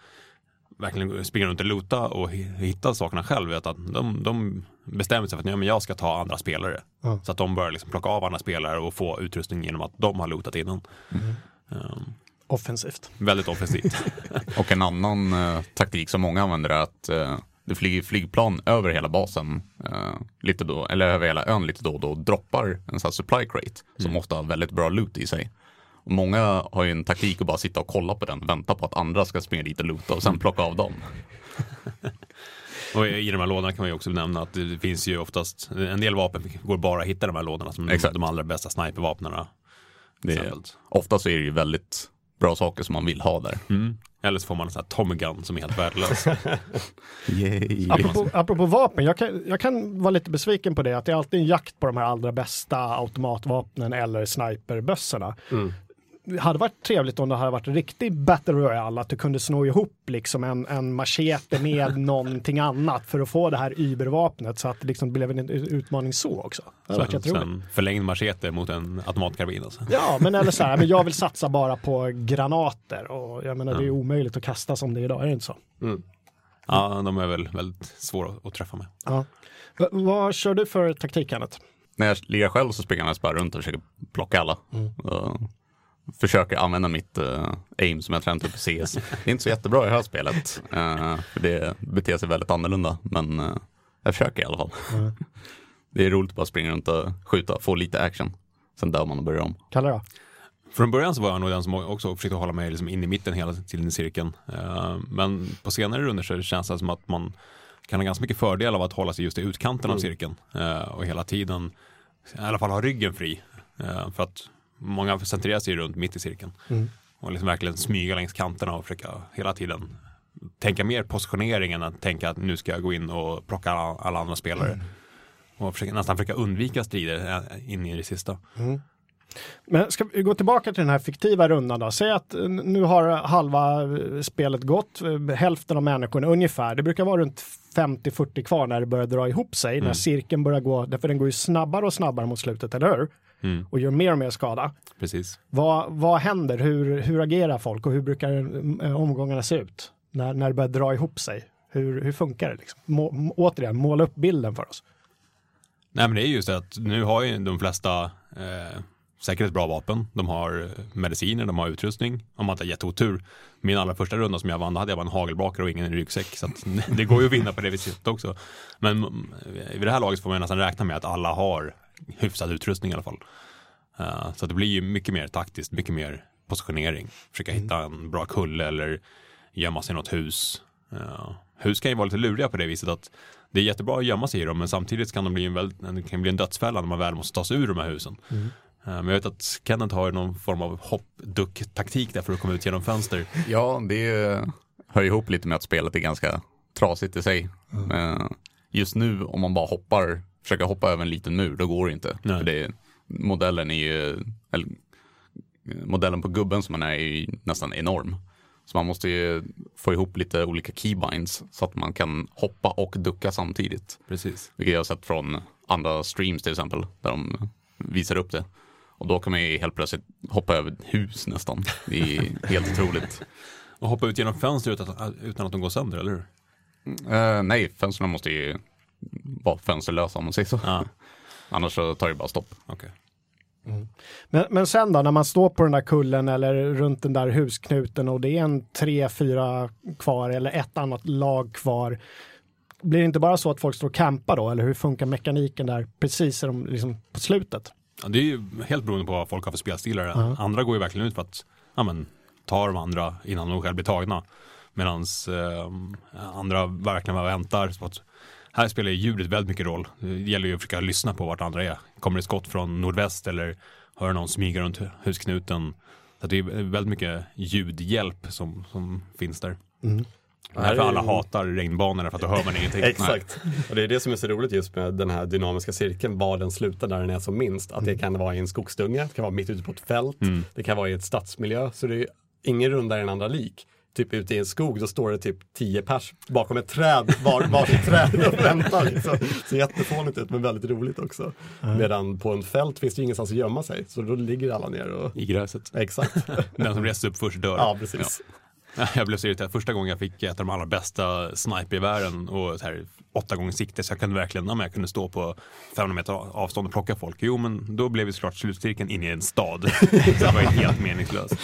verkligen springa runt och loota och hi- hitta sakerna själv, vet att de, de bestämmer sig för att ja, men jag ska ta andra spelare. Ja. Så att de börjar liksom plocka av andra spelare och få utrustning genom att de har lootat innan. Eh, Offensivt. väldigt offensivt. (laughs) Och en annan eh, taktik som många använder är att eh, det flyger flygplan över hela basen eh, lite då, eller över hela ön lite då och då och droppar en sån här supply crate som ofta har väldigt bra loot i sig. Och många har ju en taktik att bara sitta och kolla på den, vänta på att andra ska springa dit och loota och sen plocka av dem. (laughs) Och i de här lådorna kan man ju också nämna att det finns ju oftast, en del vapen går bara att hitta i de här lådorna som Exakt. de allra bästa snipervapnen. Det är, ofta så är det ju väldigt bra saker som man vill ha där. Mm. Eller så får man en sån här Tommy Gun som är helt värdelös. (laughs) Apropå, apropå vapen, jag kan, jag kan vara lite besviken på det, att det är alltid en jakt på de här allra bästa automatvapnen eller sniperbössorna. Det hade varit trevligt om det hade varit en riktig Battle Royale, att du kunde sno ihop liksom en, en machete med (laughs) någonting annat för att få det här übervapnet så att det liksom blev en utmaning så också. Så jätteroligt. en förlängd machete mot en automatkarbin. Alltså. Ja, men eller så här, men jag vill (laughs) satsa bara på granater och jag menar det är omöjligt att kasta som det är idag, är det inte så? Ja, de är väl väldigt svåra att träffa med. Ja. V- vad kör du för taktik, Kenneth? När jag lirar själv så springer jag mest bara runt och försöker plocka alla. Och försöker använda mitt eh, aim som jag tränat upp i CS. Det är inte så jättebra i det här spelet. eh, för det beter sig väldigt annorlunda. Men eh, jag försöker i alla fall. Det är roligt att bara springa runt och skjuta, få lite action. Sen dör man och börjar om. Kalle då? Från början så var jag nog den som också försökte hålla mig liksom in i mitten hela tiden i cirkeln. Men på senare runder så känns det som att man kan ha ganska mycket fördel av att hålla sig just i utkanten av cirkeln och hela tiden i alla fall ha ryggen fri. För att många centrerar sig runt mitt i cirkeln och liksom verkligen smyga längs kanterna och försöka hela tiden tänka mer positionering än att tänka att nu ska jag gå in och plocka alla, alla andra spelare. Och försöka, nästan försöka undvika strider eh, in i det sista. Men ska vi gå tillbaka till den här fiktiva rundan då? Säg att nu har halva eh, spelet gått, eh, hälften av människorna ungefär. Det brukar vara runt 50-40 kvar när det börjar dra ihop sig, när cirkeln börjar gå, därför den går ju snabbare och snabbare mot slutet, eller hur? Mm, Och gör mer och mer skada. precis. Vad, vad händer? Hur, hur agerar folk och hur brukar eh, omgångarna se ut? När, när det börjar dra ihop sig? Hur, hur funkar det? Liksom? Må, återigen, måla upp bilden för oss. Nej men det är just det att nu har ju de flesta eh, säkert ett bra vapen. De har eh, mediciner, de har utrustning. Om man inte har jätteotur. Min allra första runda som jag vann, då hade jag bara en hagelbrakare och ingen ryggsäck. Så att (laughs) det går ju att vinna på det viset också. Men vid det här laget får man nästan räkna med att alla har hyfsad utrustning i alla fall. Eh, så det blir ju mycket mer taktiskt, mycket mer positionering. Försöka hitta en bra kulle eller gömma sig i något hus. Uh, hus kan ju vara lite luriga på det viset att det är jättebra att gömma sig i dem men samtidigt kan de bli en, väl, det kan bli en dödsfälla när man väl måste ta sig ur de här husen. Mm. Men jag vet att Kenneth har någon form av hoppduck-taktik där för att komma ut genom fönster. Ja, det hör ihop lite med att spelet är ganska trasigt i sig. Mm. Just nu om man bara hoppar, försöker hoppa över en liten mur, då går det inte. Nej. För det, modellen är ju, eller, modellen på gubben som man är, är ju nästan enorm. Så man måste ju få ihop lite olika keybinds så att man kan hoppa och ducka samtidigt. Precis. Vilket jag har sett från andra streams till exempel, där de visar upp det. Och då kan man ju helt plötsligt hoppa över hus nästan. Det är helt otroligt. (laughs) Och hoppa ut genom fönster utan, utan att de går sönder, eller hur? Uh, nej, fönstren måste ju vara fönsterlösa om man säger så. Ah. (laughs) Annars så tar det bara stopp. Okay. Mm. Men, men sen då, när man står på den där kullen eller runt den där husknuten och det är en tre, fyra kvar eller ett annat lag kvar. Blir det inte bara så att folk står och campar då, eller hur funkar mekaniken där precis de, liksom, på slutet? Ja, det är ju helt beroende på vad folk har för spelstilar. -huh. Andra går ju verkligen ut för att ja, men, ta de andra innan de själv blir tagna. Medan eh, andra verkligen väntar. Så att här spelar ljudet väldigt mycket roll. Det gäller ju att försöka lyssna på vart andra är. Kommer det skott från nordväst eller hör någon smyga runt husknuten? Så det är väldigt mycket ljudhjälp som, som finns där. Mm. Därför alla hatar regnbanorna för att då hör man ingenting. (laughs) Exakt. Och det är det som är så roligt just med den här dynamiska cirkeln, var den slutar där den är som minst. Att det mm. kan vara i en skogsdunge, det kan vara mitt ute på ett fält, mm. det kan vara i ett stadsmiljö. Så det är ingen runda än andra lik typ ute i en skog, då står det typ tio pers bakom ett träd, var, varsitt träd och väntar. Liksom. Ser jättefånigt ut men väldigt roligt också. Mm. Medan på en fält finns det ingenstans att gömma sig, så då ligger alla ner och... I gräset. Exakt. (laughs) Den som reser upp först dör. Ja, precis. Ja. (laughs) Jag blev så irriterad. Första gången jag fick ett av de allra bästa snipergevären och så här, åtta gånger sikte så jag kunde verkligen, ja, jag kunde stå på 500 meter avstånd och plocka folk. Jo, men då blev det såklart slutcirkeln in i en stad. så (laughs) det var ju helt meningslöst.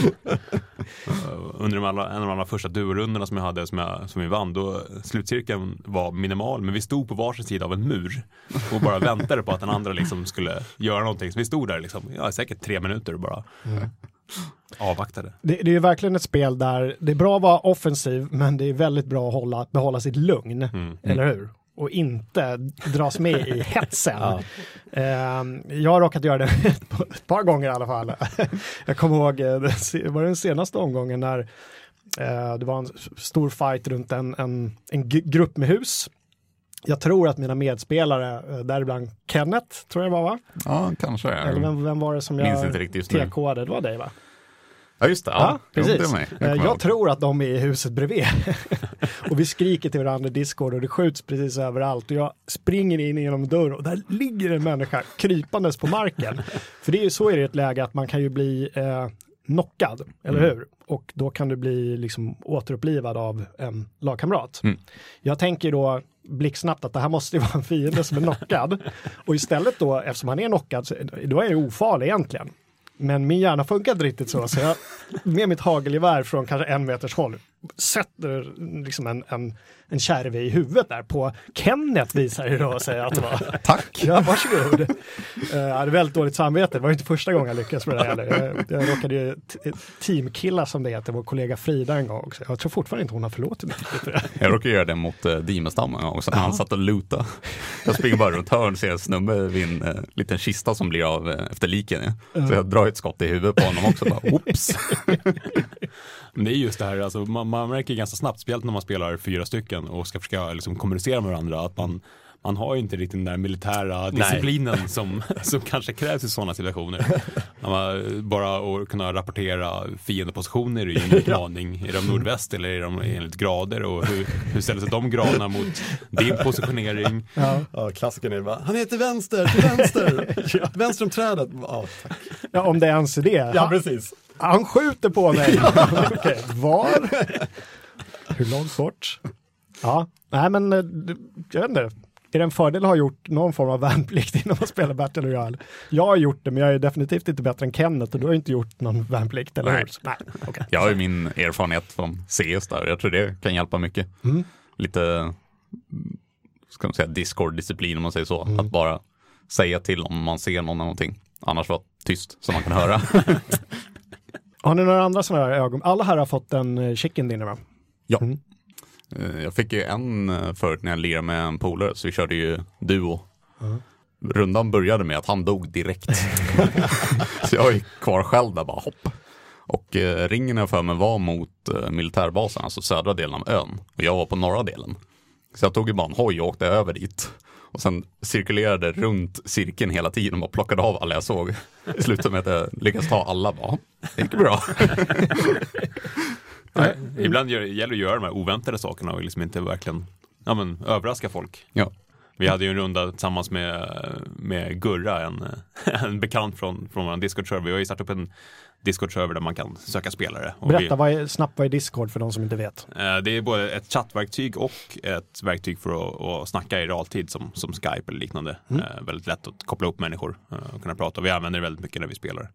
(laughs) Under de alla, en av de allra första duorundorna som jag hade som, jag, som vi vann, då slutcirkeln var minimal, men vi stod på varsin sida av en mur och bara väntade på att den andra liksom skulle göra någonting. Så vi stod där liksom, ja, säkert tre minuter och bara mm avvaktade. Det, det är ju verkligen ett spel där det är bra att vara offensiv, men det är väldigt bra att hålla, behålla sitt lugn, mm. eller hur? Och inte dras med i (laughs) hetsen. Ja. Uh, jag har råkat göra det (laughs) ett par gånger i alla fall. (laughs) jag kommer ihåg, eh, det var den senaste omgången när uh, det var en stor fight runt en, en, en grupp med hus. Jag tror att mina medspelare, uh, däribland Kenneth, tror jag det var va? Ja, kanske. Eller vem, vem var det som jag Minns inte riktigt. TK-ade? Det var dig va? Ja, just det. Ja, ja precis. Jag, eh, jag tror att de är i huset bredvid. (laughs) och vi skriker till varandra i Discord och det skjuts precis överallt och jag springer in genom dörren och där ligger en människa krypandes på marken. (laughs) För det är ju så det ett läge att man kan ju bli eh, knockad, eller mm. hur? Och då kan du bli liksom återupplivad av en lagkamrat. Mm. Jag tänker då blixtsnabbt att det här måste ju (laughs) vara en fiende som är knockad. och istället då, eftersom han är knockad, då är jag ofarlig egentligen. Men min hjärna funkade inte riktigt så, så jag med mitt hagelgevär från kanske en meters håll sätter liksom en, en, en kärve i huvudet där på Kenneth visar det då och säger att det var. (laughs) Tack! Ja, varsågod. Uh, jag hade väldigt dåligt samvete, det var inte första gången jag lyckades med det heller. Jag, jag råkade ju teamkilla som det heter, vår kollega Frida en gång också. Jag tror fortfarande inte hon har förlåtit mig. (laughs) Jag råkade göra det mot uh, Dimenstam en gång också, när han satt och luta. Jag springer bara runt hörn och ser en snubbe vid en uh, liten kista som blir av uh, efter liken. Ja. Så jag drar ett skott i huvudet på honom också, bara oops. (laughs) Men det är just det här, alltså, man, man märker ganska snabbt, speciellt när man spelar fyra stycken och ska försöka liksom, kommunicera med varandra, att man man har ju inte riktigt den där militära disciplinen (laughs) som, som kanske krävs i sådana situationer. (laughs) bara att kunna rapportera fiendepositioner är ju en utmaning. Är de nordväst eller är de enligt grader och hur, hur ställer sig de graderna mot din positionering? Ja, ja klassikern är bara, han heter vänster, till vänster, (laughs) ja. vänster om trädet. Ja, tack. ja, om det ens är det. Ja, precis. Han skjuter på mig. (laughs) Okej, var? Hur långt bort? Ja, nej men eh, jag vet inte. Är det en fördel att ha gjort någon form av värnplikt (laughs) innan man spelar Battle Royale? Jag har gjort det, men jag är definitivt inte bättre än Kenneth och du har inte gjort någon värnplikt, eller Nej. hur? Nej. Okay. Jag har ju min erfarenhet från CS där, jag tror det kan hjälpa mycket. Mm. Lite, ska man säga, Discord-disciplin om man säger så. Mm. Att bara säga till om man ser någon någonting. Annars vara tyst så man kan höra. (laughs) Har ni några andra sådana här ögon? Alla här har fått en eh, chicken dinner va? Ja. Mm. Eh, Jag fick ju en eh, förut när jag lirade med en polare, så vi körde ju duo. Rundan började med att han dog direkt. (laughs) så jag gick kvar själv där bara hopp. Och eh, ringen jag för mig var mot eh, militärbasen, alltså södra delen av ön. Och jag var på norra delen. Så jag tog ju bara en hoj och åkte över dit. Och sen cirkulerade runt cirkeln hela tiden och plockade av alla jag såg. Slutade med att jag lyckades ta alla bara, det gick bra. (laughs) Nej, ibland gäller det att göra de här oväntade sakerna och liksom inte verkligen ja, men, överraska folk. ja. Vi hade ju en runda tillsammans med, med Gurra, en, (laughs) en bekant från, från vår Discord-server. Vi har ju startat upp en Discord-server där man kan söka spelare. Berätta vi, vad är, snabbt vad är Discord för de som inte vet? eh, det är både ett chattverktyg och ett verktyg för att, att snacka i realtid som, som Skype eller liknande. Eh, väldigt lätt att koppla upp människor eh, och kunna prata. Vi använder det väldigt mycket när vi spelar.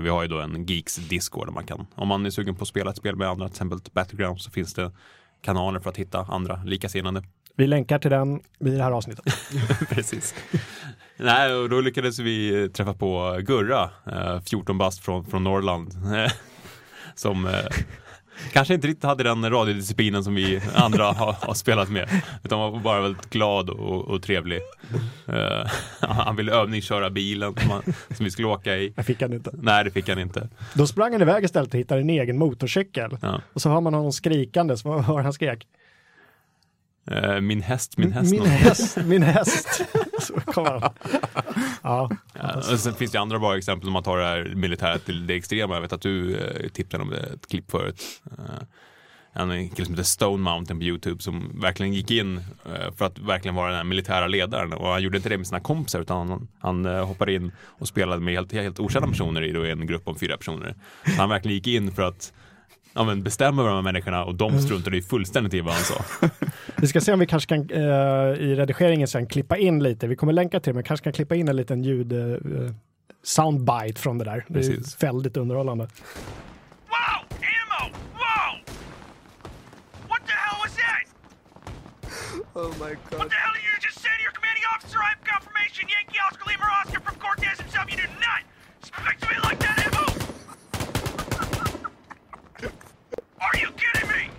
Vi har ju då en Geeks Discord där man kan, om man är sugen på att spela ett spel med andra, till exempel Battleground, så finns det kanaler för att hitta andra likasinnade. Vi länkar till den vid det här avsnittet. (laughs) Precis. Nej, och då lyckades vi träffa på Gurra, eh, 14 bast från, från Norrland. eh, (laughs) som eh, kanske inte riktigt hade den radiodisciplinen som vi andra har, har spelat med. Utan var bara väldigt glad och, och trevlig. Eh, (laughs) han ville övningsköra bilen som, han, som vi skulle åka i. Jag fick han inte. Nej, det fick han inte. Då sprang han iväg istället och hittade en egen motorcykel. Ja. Och så hör man honom skrikandes. Vad hör han skrek? Eh, min häst, min häst. Min häst, min (laughs) häst. Så kom han. Ja, Ja, och sen finns det andra bra exempel om man tar det här militära till det extrema. Jag vet att du eh, tipsade om det, ett klipp förut. Eh, en kille som heter Stone Mountain på Youtube som verkligen gick in för att verkligen vara den här militära ledaren. Och han gjorde inte det med sina kompisar utan han, han hoppade in och spelade med helt, helt okända personer i en grupp om fyra personer. Så han verkligen gick in för att ja, men bestämma över de här människorna och de struntade ju fullständigt i vad han sa. (laughs) Vi ska se om vi kanske kan eh, i redigeringen sen klippa in lite. Vi kommer länka till det, men kanske kan klippa in en liten ljud eh, soundbite från det där. Det Precis. är väldigt underhållande. Whoa! Ammo! Whoa! What the hell was that? Oh my What god. the hell did you just say to your commanding officer? I have confirmation. Yankee Oscar Lima Oscar from Cortez himself. You do not speak to me like that, Ammo! Are you kidding me?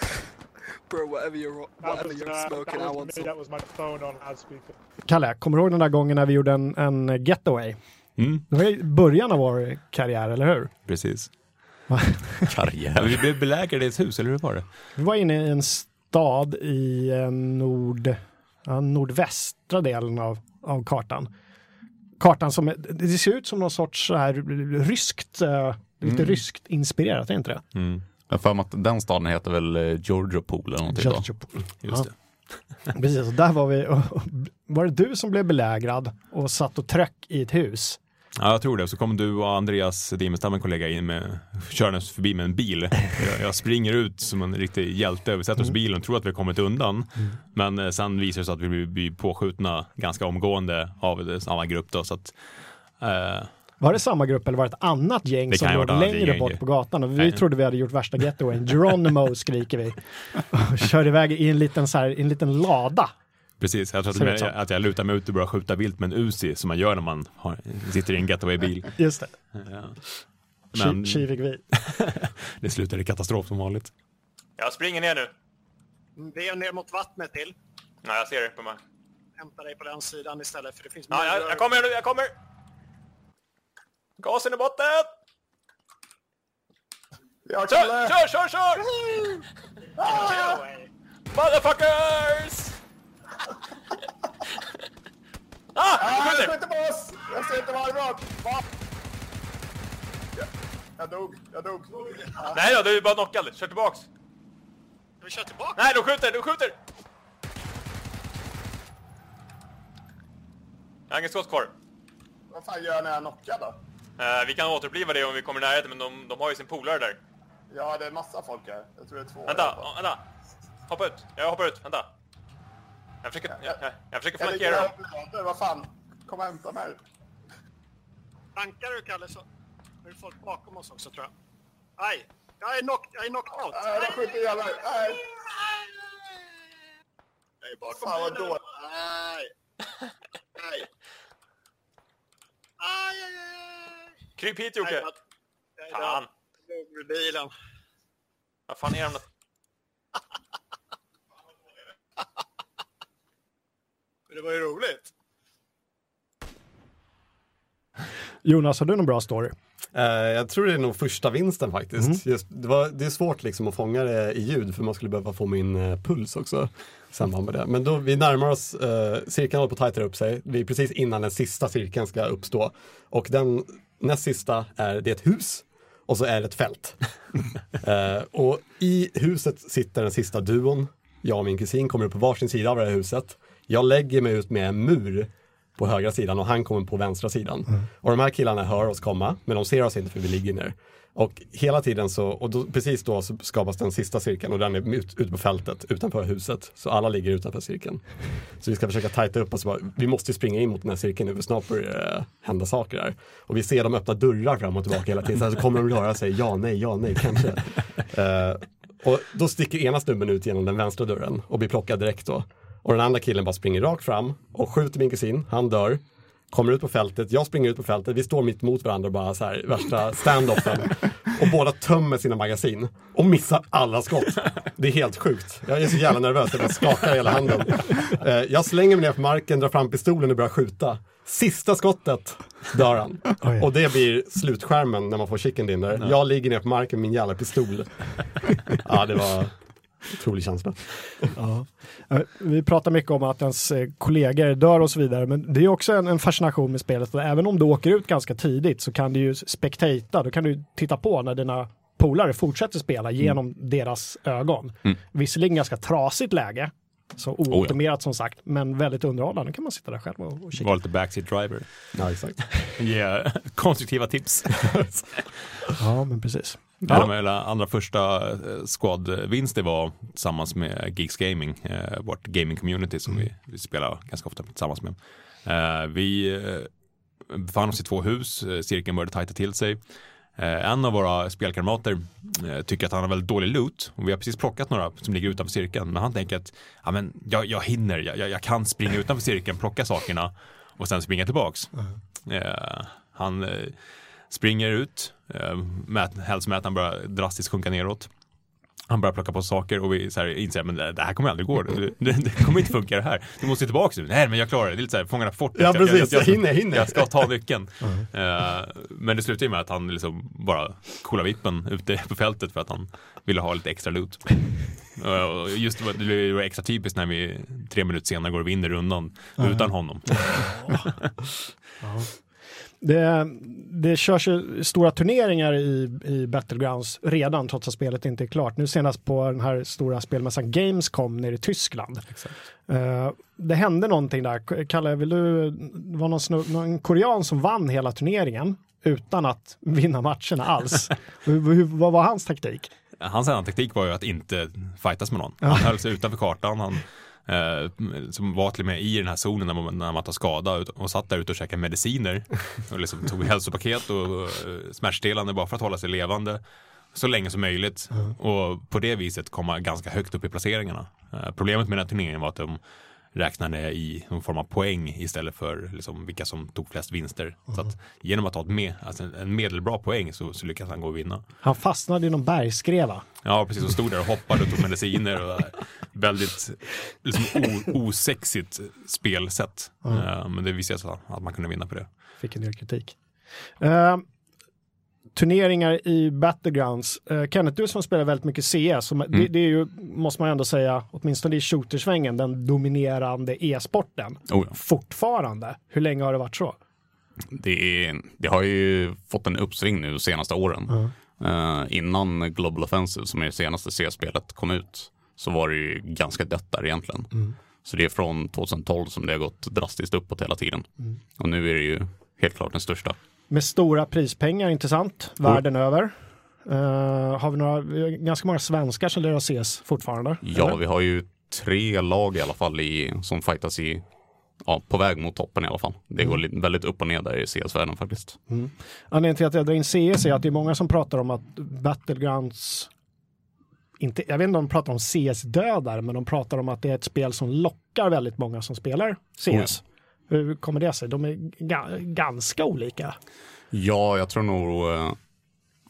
(laughs) Bro, whatever you're whatever you're smoking, I want some. That was my phone on loudspeaker. Kalle, kommer du ihåg den där gången när vi gjorde en, en getaway? Mm, Det var i början av vår karriär, eller hur? precis. (laughs) Karriär. (laughs) vi blev belägrade i ett hus, eller hur var det? Vi var inne i en stad i eh, nord, ja, nordvästra delen av, av kartan. Kartan som, det ser ut som någon sorts så här ryskt, eh, lite ryskt inspirerat, är inte det? Mm, Jag har för mig att den staden heter väl eh, Georgiopol eller någonting då. just Ja. det. (laughs) Precis, och där var vi. Och, och, var det du som blev belägrad och satt och tröck i ett hus? Ja, jag tror det. Så kom du och Andreas Dimestam, en kollega, in med, körandes förbi med en bil. (laughs) Jag, jag springer ut som en riktig hjälte, vi sätter oss i bilen och tror att vi har kommit undan. Men eh, sen visar det sig att vi blir, påskjutna ganska omgående av det- samma grupp. Då, så att, eh, Var det samma grupp eller var det ett annat gäng Det som låg längre gäng. bort på gatan? Och vi Nej. trodde vi hade gjort värsta getawayn. Geronimo (laughs) skriker vi. Och kör iväg i en liten, så här, i en liten lada. precis, jag tror det att, som. att jag lutar mig ut och börjar skjuta vilt med en Uzi som man gör när man har, sitter i en getaway-bil. (laughs) Just det, Ja. Men... Kivig vi. (laughs) det slutar i katastrof som vanligt. Jag springer ner nu. Be ner mot vattnet till. Ja, jag ser det på mig. Hämta dig på den sidan istället för det finns Ja, jag, jag kommer nu, jag kommer! Gasen i botten! Jag Kör, kör, kör, kör! Getaway. Motherfuckers! Ah, Ah, skjuter! jag skjuter på oss! Jag ser inte vad det var. Va? Jag, jag dog, jag dog. Ah, Nej då, du är bara knockad. Kör tillbaks. Vi kör tillbaka. Nej, de skjuter, de skjuter! Jag har ingen skott kvar. vad fan gör jag när jag är knockad då? Eh, vi kan återuppliva det om vi kommer i närheten, men de, de har ju sin polare där. Ja, det är massa folk här. Jag tror det är två. Vänta, vänta. Hoppa ut. Jag hoppar ut, vänta. Jag försöker, jag, jag, jag försöker flankera dem. vad fan. Kom och hämta mig. Bankar du Kalle så är det folk bakom oss också tror jag. Aj! Jag är knocked, jag är knocked out. Nej, de skjuter ihjäl mig. Nej. Jag är bakom Fan, vad dåligt. (laughs) Aj! Aj! Aj, aj, aj! Kryp hit Jocke. Fan. Bilen. Vad fan är de? (laughs) Det var ju roligt. Jonas, har du någon bra story? Eh, jag tror det är nog första vinsten faktiskt. Just, det, var, det är svårt liksom att fånga det i ljud för man skulle behöva få min eh, puls också i samband med det. Men då, vi närmar oss, eh, cirkeln håller på att tajta upp sig. Vi är precis innan den sista cirkeln ska uppstå. Och den näst sista är, det ett hus och så är det ett fält. (laughs) eh, och i huset sitter den sista duon. Jag och min kusin kommer upp på varsin sida av det här huset. Jag lägger mig ut med en mur på högra sidan och han kommer på vänstra sidan. Och de här killarna hör oss komma, men de ser oss inte för vi ligger ner. Och hela tiden så, och då, precis då så skapas den sista cirkeln och den är ut, ute på fältet utanför huset. Så alla ligger utanför cirkeln. Så vi ska försöka tajta upp oss. Bara, vi måste springa in mot den här cirkeln nu för snart börjar det eh, hända saker där. Och vi ser dem öppna dörrar fram och tillbaka hela tiden. Sen så kommer de röra sig, ja, nej, ja, nej, kanske. Uh, och då sticker ena snubben ut genom den vänstra dörren och blir plockad direkt då. Och den andra killen bara springer rakt fram och skjuter min kusin, han dör. Kommer ut på fältet, jag springer ut på fältet, vi står mitt mot varandra och bara så här värsta stand-offen. (laughs) Och båda tömmer sina magasin och missar alla skott. Det är helt sjukt. Jag är så jävla nervös, jag bara skakar hela handen. Eh, Jag slänger mig ner på marken, drar fram pistolen och börjar skjuta. Sista skottet dör han. Oj. Och det blir slutskärmen när man får chicken dinner. Jag ligger ner på marken med min jävla pistol. Ja, det var otrolig känsla. Ja. Eh, Vi pratar mycket om att ens eh, kollegor dör och så vidare, men det är också en, en fascination med spelet. Även om du åker ut ganska tidigt så kan du ju spektata, då kan du titta på när dina polare fortsätter spela genom deras ögon. Visserligen ganska trasigt läge, så ooptimerat som sagt, men väldigt underhållande. kan man sitta där själv och, och kika. Var lite backseat driver. Ja, exakt. (laughs) Ge konstruktiva tips. (laughs) Ja, men precis. Ja. De hela andra första eh, squad-vinster var tillsammans med Geeks Gaming, eh, vårt gaming-community som vi, vi spelar ganska ofta tillsammans med. Eh, vi eh, befann oss i två hus, eh, cirkeln började tajta till sig. Eh, en av våra spelkamrater eh, tycker att han har väldigt dålig loot och vi har precis plockat några som ligger utanför cirkeln. Men han tänker att ja, men jag, jag hinner, jag, jag- kan springa utanför cirkeln, plocka sakerna och sen springa tillbaks. Eh, han springer ut, eh, mät, hälsomätaren börjar drastiskt sjunka neråt. Han börjar plocka på saker och vi så här inser men det här kommer aldrig gå. Det, det, kommer inte funka det här. Du måste tillbaka nu. Nej men jag klarar det. Det är lite så här, Fångarna på fortet. Ja, Jag- jag- precis. jag- Jag hinner, hinner. Jag ska ta nyckeln. (laughs) Eh, men det slutar ju med att han liksom bara coolar vippen ute på fältet för att han ville ha lite extra loot. (laughs) Och just det blir ju extra typiskt när vi tre minuter senare går och vinner rundan utan honom. (laughs) Det, det körs ju stora turneringar i, i Battlegrounds redan trots att spelet inte är klart. Nu senast på den här stora spelmässan Gamescom nere i Tyskland. Eh, det hände någonting där. Kalle, vill du, det var någon, snu- någon korean som vann hela turneringen utan att vinna matcherna alls. (laughs) vad var hans taktik? Hans enda taktik var ju att inte fightas med någon. Han höll sig utanför kartan. Han eh, som var till och med i den här zonen när man, när man tar skada och satt där ute och käkade mediciner. (laughs) Och liksom tog hälsopaket och eh, smärtstillande bara för att hålla sig levande så länge som möjligt. Och på det viset komma ganska högt upp i placeringarna. Eh, problemet med den här turneringen var att de räknade i någon form av poäng istället för liksom vilka som tog flest vinster. Så att genom att ta ett med, alltså en- medelbra poäng så, så lyckades han gå och vinna. Han fastnade i någon bergskreva. Ja, precis. Och stod där och hoppade och tog mediciner. Och (laughs) väldigt liksom, osexigt spelsätt. Eh, men det visade sig att man kunde vinna på det. Fick en del kritik. Eh, turneringar i Battlegrounds. Uh, Kenneth, du som spelar väldigt mycket CS, som, det, det är ju, måste man ändå säga, åtminstone i shootersvängen, den dominerande e-sporten. Oh ja. Fortfarande. Hur länge har det varit så? Det, är, det har ju fått en uppsving nu de senaste åren. Eh, innan Global Offensive, som är det senaste C-spelet, kom ut så var det ju ganska dött där egentligen. Så det är från 2012 som det har gått drastiskt uppåt hela tiden. Och nu är det ju helt klart den största. Med stora prispengar, intressant, världen över. Eh, har vi några, ganska många svenskar som lirar CS fortfarande. Ja, eller? vi har ju tre lag i alla fall i, som fightas i, ja, på väg mot toppen i alla fall. Det går li- väldigt upp och ner där i CS-världen faktiskt. Anledningen till att jag drar in CS är att det är många som pratar om att Battlegrounds inte, jag vet inte om de pratar om CS-dödar, men de pratar om att det är ett spel som lockar väldigt många som spelar CS. Hur kommer det sig? De är ga- ganska olika. Ja, jag tror nog eh,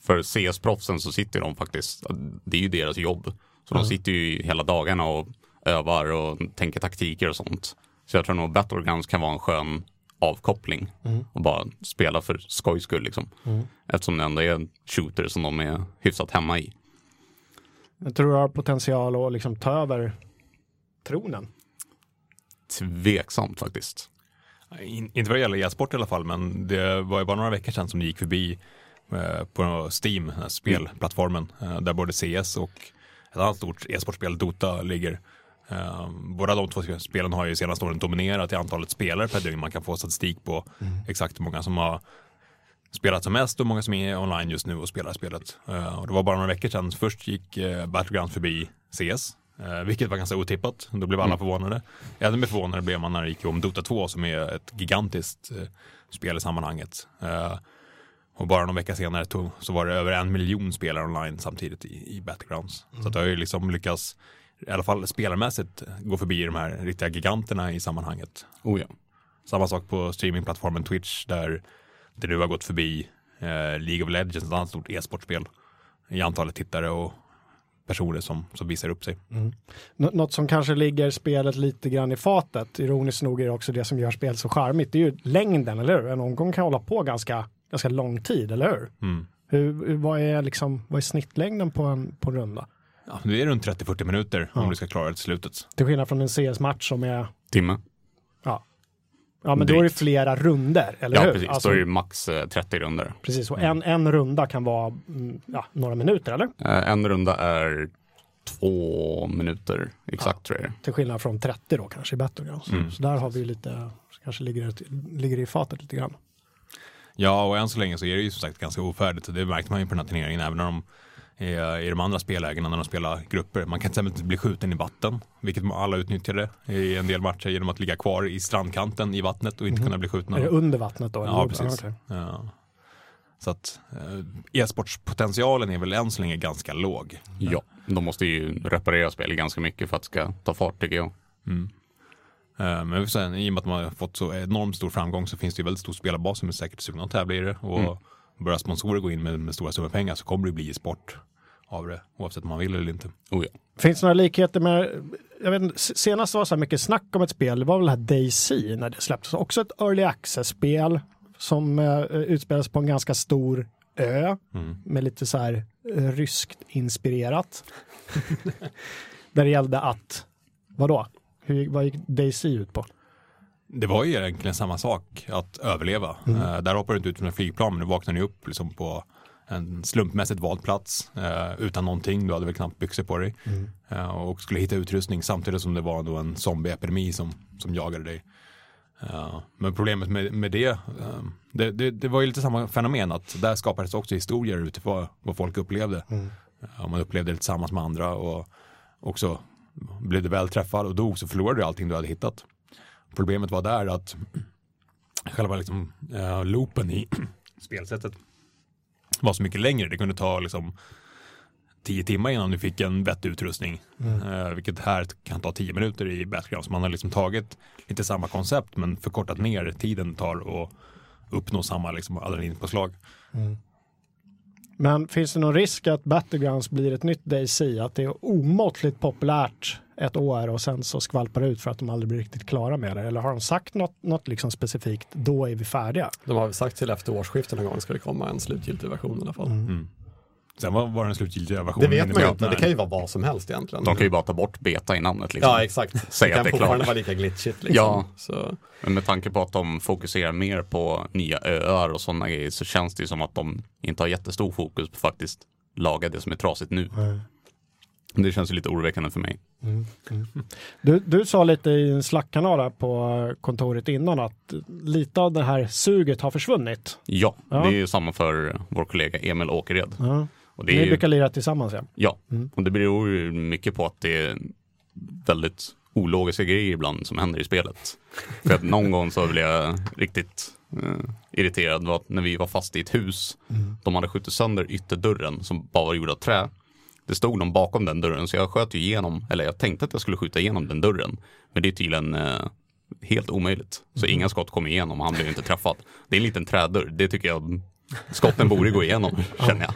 för CS-proffsen så sitter de faktiskt, det är ju deras jobb. Så de sitter ju hela dagarna och övar och tänker taktiker och sånt. Så jag tror nog Battlegrounds kan vara en skön avkoppling och bara spela för skojs skull liksom. Eftersom det ändå är en shooter som de är hyfsat hemma i. Jag tror du har potential att liksom ta över tronen. Tveksamt faktiskt. In, inte vad det gäller e-sport i alla fall, men det var ju bara några veckor sedan som det gick förbi eh, på Steam, den här spelplattformen, eh, där både CS och ett annat stort e-sportspel, Dota, ligger. Eh, båda de två spelen har ju senaste åren dominerat i antalet spelare per dygn. Man kan få statistik på exakt hur många som har spelat som mest och många som är online just nu och spelar spelet. Eh, och det var bara några veckor sedan. Först gick uh, Battlegrounds förbi CS, eh, vilket var ganska otippat. Då blev alla förvånade. Ännu mer förvånade blev man när det gick om Dota 2 som är ett gigantiskt eh, spel i sammanhanget. Eh, och bara någon vecka senare tog, så var det över en miljon spelare online samtidigt i, i Battlegrounds. Så att det har ju liksom lyckats, i alla fall spelarmässigt, gå förbi de här riktiga giganterna i sammanhanget. Oh ja. Samma sak på streamingplattformen Twitch där det nu har gått förbi eh, League of Legends, ett annat stort e-sportspel i antalet tittare och personer som, som visar upp sig. Nå- Något som kanske ligger spelet lite grann i fatet, ironiskt nog är det också det som gör spelet så charmigt, det är ju längden, eller hur? En omgång kan hålla på ganska, ganska lång tid, eller hur? Mm. hur hur- vad, är liksom, vad är snittlängden på en, på en runda? Ja, det är runt 30-40 minuter Ja. om du ska klara det till slutet. Till skillnad från en CS-match som är, Timme. ja, ja men då är det Drygt. flera runder, eller Ja, hur? precis. Alltså, Då är det max eh, 30 runder. precis, och en, en runda kan vara mm, ja, några minuter, eller? Eh, En runda är två minuter exakt tror jag. Till skillnad från 30 då kanske i Battlegrounds. Mm. Så där har vi ju lite, kanske ligger det, ligger i fatet lite grann. Ja, och än så länge så är det ju som sagt ganska ofärdigt. Det märkte man ju på den här turneringen, även är i de andra spellägena när de spelar grupper. Man kan till exempel bli skjuten i vatten, vilket alla utnyttjade i en del matcher genom att ligga kvar i strandkanten i vattnet och inte kunna bli skjutna. Är det under vattnet då? Ja, precis. Ja. Så att eh, e-sportspotentialen är väl än så länge ganska låg. Ja, de måste ju reparera spelet ganska mycket för att det ska ta fart tycker jag. Eh, Men säga, i och med att man har fått så enormt stor framgång så finns det ju väldigt stor spelarbas som är säkert sugna att tävla i det. Och börjar sponsorer gå in med, med stora summor pengar så kommer det bli sport av det, oavsett om man vill eller inte. Oh ja. Finns det några likheter med, jag vet inte, senast var det så här mycket snack om ett spel, det var väl det här DayZ när det släpptes, också ett early access-spel som uh, utspelas på en ganska stor ö med lite så här eh, ryskt inspirerat. (laughs) Där det gällde att, vadå? Hur, vad gick DayZ ut på? Det var ju egentligen samma sak, att överleva. Eh, där hoppar du inte ut från en flygplan, men du vaknar ju upp liksom på en slumpmässigt vald plats eh, utan någonting. Du hade väl knappt byxor på dig. Eh, och skulle hitta utrustning samtidigt som det var då en zombieepidemi som, som jagade dig. Eh, men problemet med, med det, eh, det, det, det var ju lite samma fenomen att där skapades också historier utifrån vad folk upplevde. Eh, man upplevde det tillsammans med andra och också blev du väl träffad och dog så förlorade du allting du hade hittat. Problemet var där att själva liksom, eh, loopen i (clears throat) spelsättet var så mycket längre. Det kunde ta liksom tio timmar innan du fick en vettig utrustning. Eh, vilket här kan ta tio minuter i Battlegrounds. Man har liksom tagit lite samma koncept men förkortat ner tiden det tar att uppnå samma liksom, adrenalinpåslag. Men finns det någon risk att Battlegrounds blir ett nytt DayZ, att det är omåttligt populärt ett år och sen så skvalpar det ut för att de aldrig blir riktigt klara med det? Eller har de sagt något, något liksom specifikt, då är vi färdiga? De har väl sagt till efter årsskiftet någon gång ska det komma en slutgiltig version i alla fall. Sen var, var den slutgiltiga versionen. Det vet man ju inte, det kan ju vara vad som helst egentligen. De kan ju bara ta bort beta i namnet liksom. Ja, exakt. (laughs) Säg det att kan det är fortfarande klart. vara lika glitchigt. Liksom. Ja. Så, Men med tanke på att de fokuserar mer på nya öar och sådana grejer så känns det ju som att de inte har jättestor fokus på faktiskt laga det som är trasigt nu. Det känns ju lite oroväckande för mig. Du, du sa lite i en slackkanal på kontoret innan att lite av det här suget har försvunnit. Ja, Ja. det är ju samma för vår kollega Emil Åkered. Ja. Och det Ni är ju, brukar lira tillsammans ja. ja, och det beror ju mycket på att det är väldigt ologiska grejer ibland som händer i spelet. För att någon gång så blev jag riktigt eh, irriterad var att när vi var fast i ett hus. De hade skjutit sönder ytterdörren som bara var gjord av trä. Det stod någon bakom den dörren så jag sköt ju igenom, eller jag tänkte att jag skulle skjuta igenom den dörren. Men det är tydligen eh, helt omöjligt. Så inga skott kom igenom och han blev inte träffad. Det är en liten trädörr, det tycker jag Skotten borde gå igenom, (laughs) känner jag.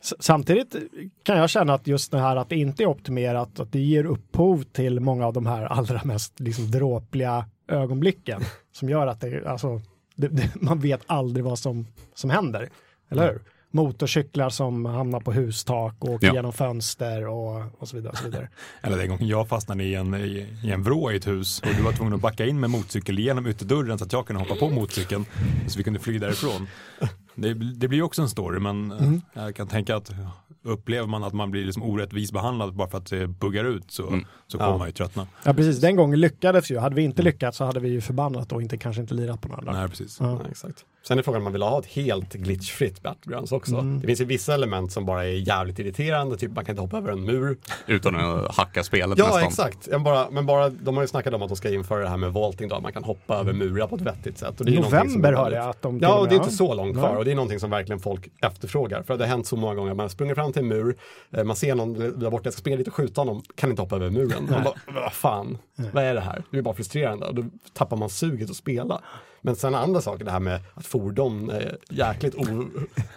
Samtidigt kan jag känna att just det här att det inte är optimerat, att det ger upphov till många av de här allra mest liksom dråpliga ögonblicken som gör att det, alltså, det, det, man vet aldrig vad som, som händer. Eller hur? Motorcyklar som hamnar på hustak och åker Ja. genom fönster och, och så vidare. Och så vidare. (laughs) Eller den gången jag fastnade i en, i, i en vrå i ett hus och du var tvungen att backa in med motorcykel genom ytterdörren så att jag kunde hoppa på motorcykeln så vi kunde fly därifrån. Det, det blir också en story men eh, jag kan tänka att upplever man att man blir liksom orättvis behandlad bara för att det buggar ut så, så kommer Ja. man ju tröttna. Ja, precis. Den gången lyckades ju. Hade vi inte lyckats så hade vi ju förbannat och inte, kanske inte lirat på några dagar. Nej, precis. Ja. Ja, exakt. Sen är frågan om man vill ha ett helt glitchfritt Battlegrounds också. Det finns ju vissa element som bara är jävligt irriterande, typ man kan inte hoppa över en mur. Utan att hacka spelet Ja, nästan. exakt. Men bara, men bara, de har ju snackat om att de ska införa det här med vaulting då, att man kan hoppa över murar på ett vettigt sätt. Och det är November hörde jag att de Ja, och det är inte så långt kvar och det är någonting som verkligen folk efterfrågar. För det har hänt så många gånger, man sprungit fram till en mur, eh, man ser någon där borta, jag ska springa dit och skjuta honom, kan inte hoppa över muren. Man bara, vad fan, vad är det här? Det är bara frustrerande och då tappar man suget att spela. Men sen andra saker, det här med att fordon är jäkligt o-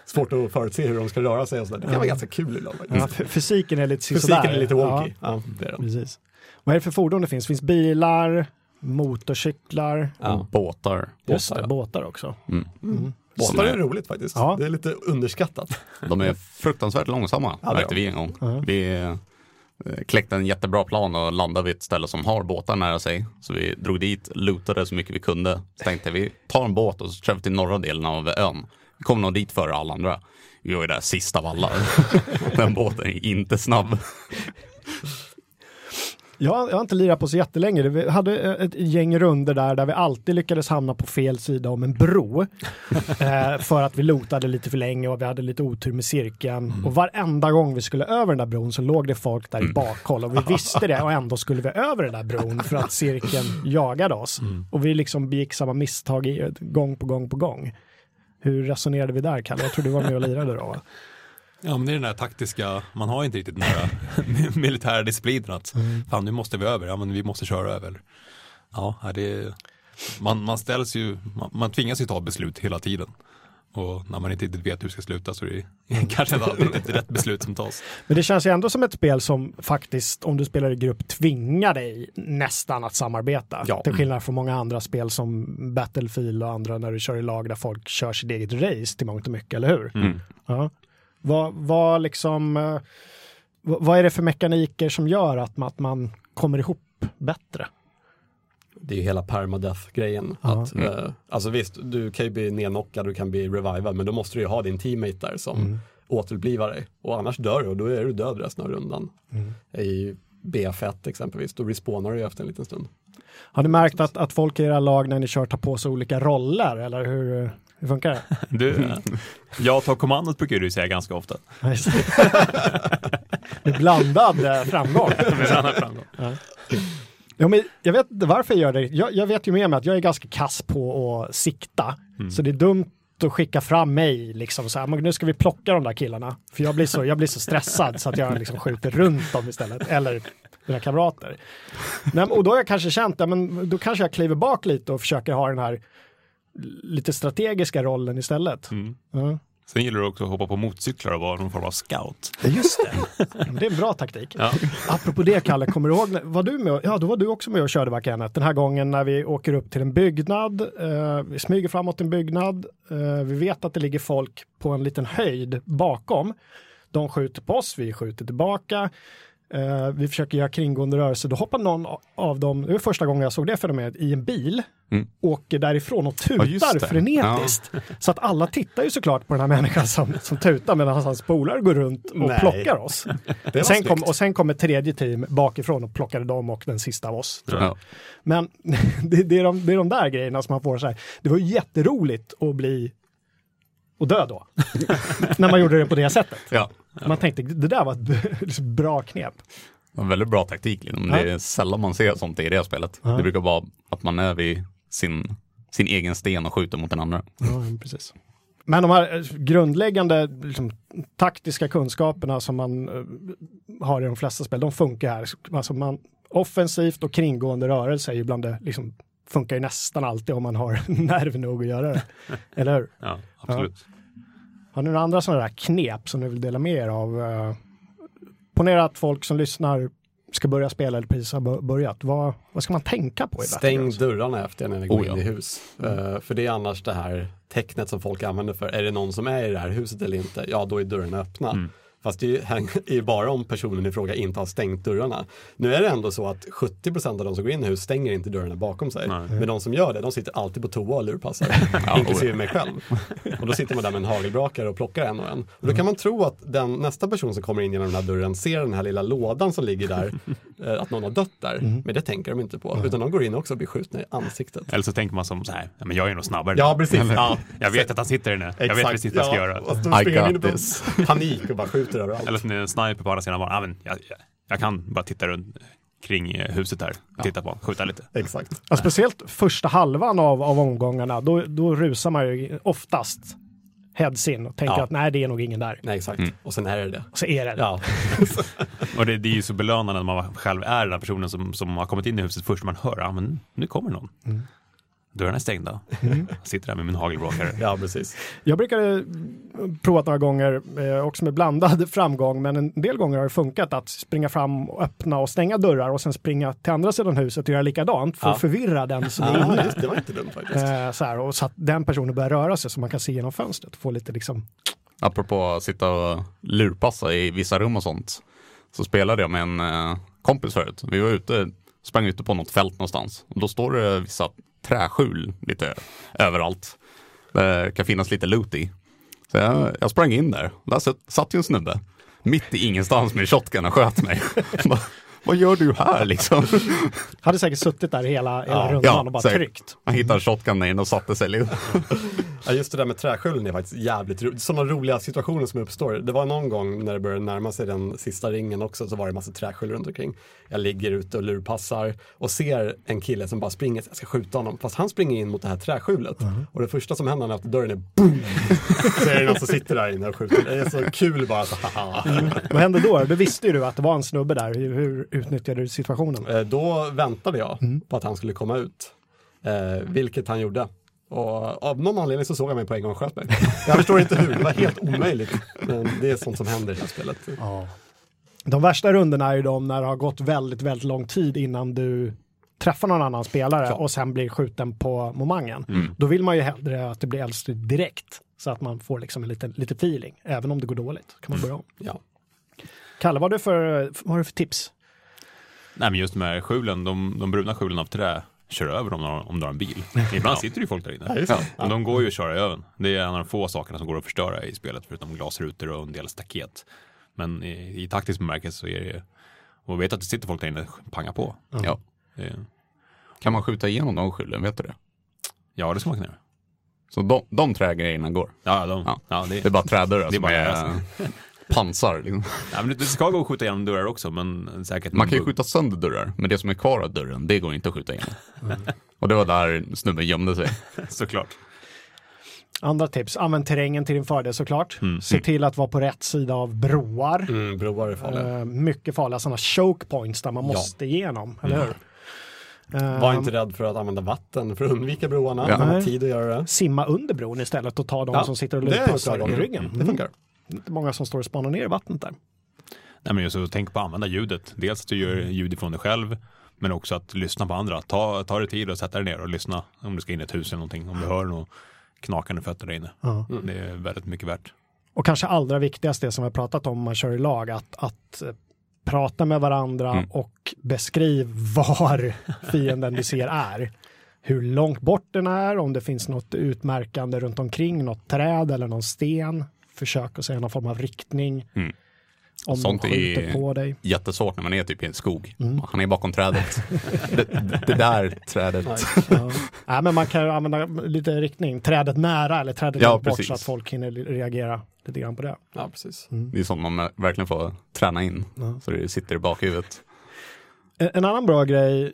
svårt att förutse hur de ska röra sig och sådär. Det kan vara ganska kul ibland. Ja, fysiken är lite Fysiken sådär. är lite wonky. Ja, Ja, det är den. precis. Vad är det för fordon det finns? Det finns bilar, motorcyklar, Ja. Båtar. just Båtar, det, båtar också. Båtar Som är är- roligt faktiskt. Ja. Det är lite underskattat. De är fruktansvärt långsamma, Ja, märkte vi en gång. Vi eh, kläckte en jättebra plan och landade vid ett ställe som har båtar nära sig. Så vi drog dit, lootade så mycket vi kunde. Så tänkte vi, tar en båt och så kör vi till norra delen av ön. Vi kommer nog dit före alla andra. Vi var ju där sist av alla. (laughs) Den båten är inte snabb. Jag, jag har inte lirat på så jättelänge. Vi hade ett gäng runder där, där vi alltid lyckades hamna på fel sida om en bro. (laughs) eh, för att vi lotade lite för länge och vi hade lite otur med cirkeln. Och varenda gång vi skulle över den där bron så låg det folk där i bakhåll och vi visste det och ändå skulle vi över den där bron för att cirkeln jagade oss. Och vi liksom begick samma misstag i, gång på gång på gång. Hur resonerade vi där, Kalle? Jag tror du var med och lirade då. va? Ja, men det är den där taktiska, man har inte riktigt den här (laughs) militära disciplinen att fan nu måste vi över, ja men vi måste köra över. Ja, det man, man ställs ju, man, man tvingas ju ta beslut hela tiden. Och när man inte riktigt vet hur det ska sluta så är det (laughs) kanske inte alltid ett rätt beslut som tas. Men det känns ju ändå som ett spel som faktiskt, om du spelar i grupp, tvingar dig nästan att samarbeta. Ja. Till skillnad från många andra spel som Battlefield och andra när du kör i lag där folk kör sitt eget race till mångt och mycket, eller hur? Ja. Vad, vad, liksom, eh, vad, är det för mekaniker som gör att man, att man kommer ihop bättre? Det är ju hela permadeath-grejen. Att, eh, alltså visst, du kan ju bli nedknockad, du kan bli revivad, men då måste du ju ha din teammate där som återupplivar dig. Och annars dör du och då är du död resten av rundan. I BF1 exempelvis, då respawnar du ju efter en liten stund. Har ni märkt att, att folk i era lag när ni kör tar på sig olika roller, eller hur, hur funkar det? (laughs) Du, jag tar kommandot brukar du säga ganska ofta. Med blandad eh, framgång. (laughs) Sådana framgång. Ja, men jag vet inte varför jag gör det. Jag, jag vet ju med mig att jag är ganska kass på att sikta. Så det är dumt att skicka fram mig liksom så här, men nu ska vi plocka de där killarna. För jag blir så, jag blir så stressad så att jag liksom skjuter runt dem istället. Eller mina kamrater. Nej, och då har jag kanske känt, ja, men då kanske jag kliver bak lite och försöker ha den här lite strategiska rollen istället. Ja. Sen gillar du också att hoppa på motorcyklar och vara någon form av scout. Just det. Det är en bra taktik. Ja. Apropå det, Kalle, kommer du ihåg, var du med? Ja, då var du också med och körde va, Kenneth? Den här gången när vi åker upp till en byggnad, eh, vi smyger framåt en byggnad, eh, vi vet att det ligger folk på en liten höjd bakom. De skjuter på oss, vi skjuter tillbaka. Eh, vi försöker göra kringgående rörelser. Då hoppar någon av dem, det var första gången jag såg det fenomenet, i en bil, Mm. åker därifrån och Ja, tutar det. frenetiskt. Så att alla tittar ju såklart på den här människan som, som tutar medan hans polare går runt och Nej. plockar oss. Det Sen kom, och sen kom ett tredje team bakifrån och plockade dem och den sista av oss. Ja. Men (laughs) det, det, är de, det är de där grejerna som man får så här. Det var jätteroligt att bli och dö då. (laughs) när man gjorde det på det sättet. Ja. Man tänkte det där var ett (laughs) bra knep. Var väldigt bra taktik. Liksom. Det är sällan man ser sånt i det spelet. Ja. Det brukar vara att man är vid sin, sin egen sten och skjuter mot den andra. Ja, precis. Men de här eh, grundläggande liksom, taktiska kunskaperna som man eh, har i de flesta spel, de funkar här. Alltså man, offensivt och kringgående rörelse är ju bland det liksom, funkar ju nästan alltid om man har (laughs) nerv nog att göra det. (laughs) Eller hur? Ja, absolut. Har ni några andra sådana där knep som ni vill dela med er av? Eh, Ponera att folk som lyssnar ska börja spela eller precis har bör- börjat. Vad, vad ska man tänka på? i Stäng Battlegrounds? dörrarna efter när ni går Oh, in ja. i hus. Eh, för det är annars det här tecknet som folk använder för, är det någon som är i det här huset eller inte? Ja, då är dörrarna öppna. Fast det (laughs) är ju- bara om personen i fråga inte har stängt dörrarna. Nu är det ändå så att 70% av de som går in i hus stänger inte dörrarna bakom sig. Men de som gör det, de sitter alltid på toa och lurpassar. (laughs) inklusive mig själv. Och då sitter man där med en hagelbrakare och plockar en och en. Och då kan man tro att den, nästa person som kommer in genom den här dörren ser den här lilla lådan som ligger där, (laughs) eh, att någon har dött där. Men det tänker de inte på, utan de går in också och blir skjutna i ansiktet. Eller så tänker man som så här, "Ja, men jag är nog snabbare. Ja, precis. Ja, Jag vet att han sitter där inne. Jag vet precis vad jag ska göra. Och så I got in this. panik och bara skjuter överallt. Eller som det är en sniper på andra sidan banan. Ja, men jag, jag, jag kan bara titta runt kring eh, huset här. Titta på, skjuta lite. Exakt. Ja, speciellt första halvan av, av omgångarna, då, då rusar man ju oftast heads in och tänker Ja. att nej, det är nog ingen där. Nej, exakt. Och sen är det det. Och så är det det. Ja, (laughs) Och det, det är ju så belönande när man själv är den här personen som, som har kommit in i huset först. Man hör, ja men nu kommer någon. Dörrarna är stängda. Jag sitter där med min hagelbrakare. ja precis. Jag brukade prova några gånger, eh, också med blandad (laughs) framgång, men en del gånger har det funkat att springa fram och öppna och stänga dörrar och sen springa till andra sidan huset och göra likadant för att Ja. förvirra den som är inne. det var inte dumt faktiskt. Eh, så här, och så att den personen börjar röra sig så man kan se genom fönstret och få lite liksom, Apropå att sitta och lurpassa i vissa rum och sånt. Så spelade jag med en eh, kompis förut. Vi var ute, sprang ute på något fält någonstans. Och då står det vissa träskjul lite överallt. Det kan finnas lite loot i. Så jag, jag sprang in där. Där satt, satt ju en snubbe. Mitt i ingenstans med shotgun och sköt mig. (laughs) Vad gör du här liksom? (laughs) hade säkert suttit där hela, hela Ja, rundan ja, och bara säkert. tryckt. Han hittade shotgunen in och satte sig. Liksom. Ja, just det där med träskjulen är faktiskt jävligt roligt. Sådana roliga situationer som uppstår. Det var någon gång när det började närma sig den sista ringen också så var det massa träskjul runt omkring. Jag ligger ute och lurpassar och ser en kille som bara springer, jag ska skjuta honom. Fast han springer in mot det här träskjulet. Och det första som händer när att dörren är boom! Så är det någon som sitter där inne och skjuter. Det är så kul bara. Så, haha. Vad hände då? Då visste ju du att det var en snubbe där. Hur utnyttjade du situationen? Eh, Då väntade jag på att han skulle komma ut. Eh, vilket han gjorde. Och av någon anledning så såg han mig på en gång och sköt mig. (laughs) Jag förstår inte hur, det var helt omöjligt. Men det är sånt som händer i det här spelet. De värsta rundorna är ju de när det har gått väldigt, väldigt lång tid innan du träffar någon annan spelare Ja. och sen blir skjuten på momangen. Mm. Då vill man ju hellre att det blir eldstrid direkt så att man får liksom en liten, lite feeling. Även om det går dåligt kan man börja om. Ja. Kalle, vad har du för, vad har du för tips? Nej men just här skjulen, de, de bruna skjulen av trä kör över dem om, du har en bil. (laughs) Ibland sitter ju folk där inne. Ja. Men de går ju att köra över. Det är en av de få sakerna som går att förstöra i spelet, förutom glasrutor och en del staket. Men i, i taktisk bemärkelse så är det ju, och vet att det sitter folk där inne, panga på. Ja. Det, Kan man skjuta igenom de skjulen, vet du det? ja, det ska man kunna göra. Så de, de trägrejerna går. Ja, de, Ja. ja. det, Det är bara trädörrar Det är som bara är pansar. Liksom. ja, men det, ska gå att skjuta igenom dörrar också, men säkert Man kan ju skjuta sönder dörrar, men det som är kvar av dörren, det går inte att skjuta igenom. Och det var där snubben gömde sig. (laughs) såklart. Andra tips, använd terrängen till din fördel såklart. Se till att vara på rätt sida av broar. Mm, broar är farliga. Eh, mycket farliga sådana choke points där man Ja. måste igenom, eller hur? Eh, (laughs) Var inte rädd för att använda vatten för att undvika broarna. Ja. Man har Nej. tid att göra det. simma under bron istället och ta de Ja, som sitter och lurpassar bra i ryggen. Det funkar. Det är inte många som står och spanar ner i vattnet där. Nej, men just att tänk på att använda ljudet. Dels att du gör ljud ifrån dig själv, men också att lyssna på andra. Ta, ta dig tid och sätta dig ner och lyssna om du ska in i ett hus eller någonting. Om du hör något knakande fötter där inne. Ja. Det är väldigt mycket värt. Och kanske allra viktigast det som vi har pratat om om man kör i lag, att, att eh, prata med varandra Mm. och beskriv (laughs) var fienden du ser är. Hur långt bort den är, om det finns något utmärkande runt omkring, något träd eller någon sten. Försök att säga någon form av riktning. Mm. Om Sånt de är- på dig. Jättesvårt när man är typ i en skog. Han är bakom trädet. (laughs) det, det där trädet. Ja. Nej, men man kan ju använda lite riktning, trädet nära eller trädet Ja, långt bort precis. så att folk hinner reagera lite grann på det. Ja, precis. Det är sånt man verkligen får träna in. Så det sitter i bakhuvudet. En, en annan bra grej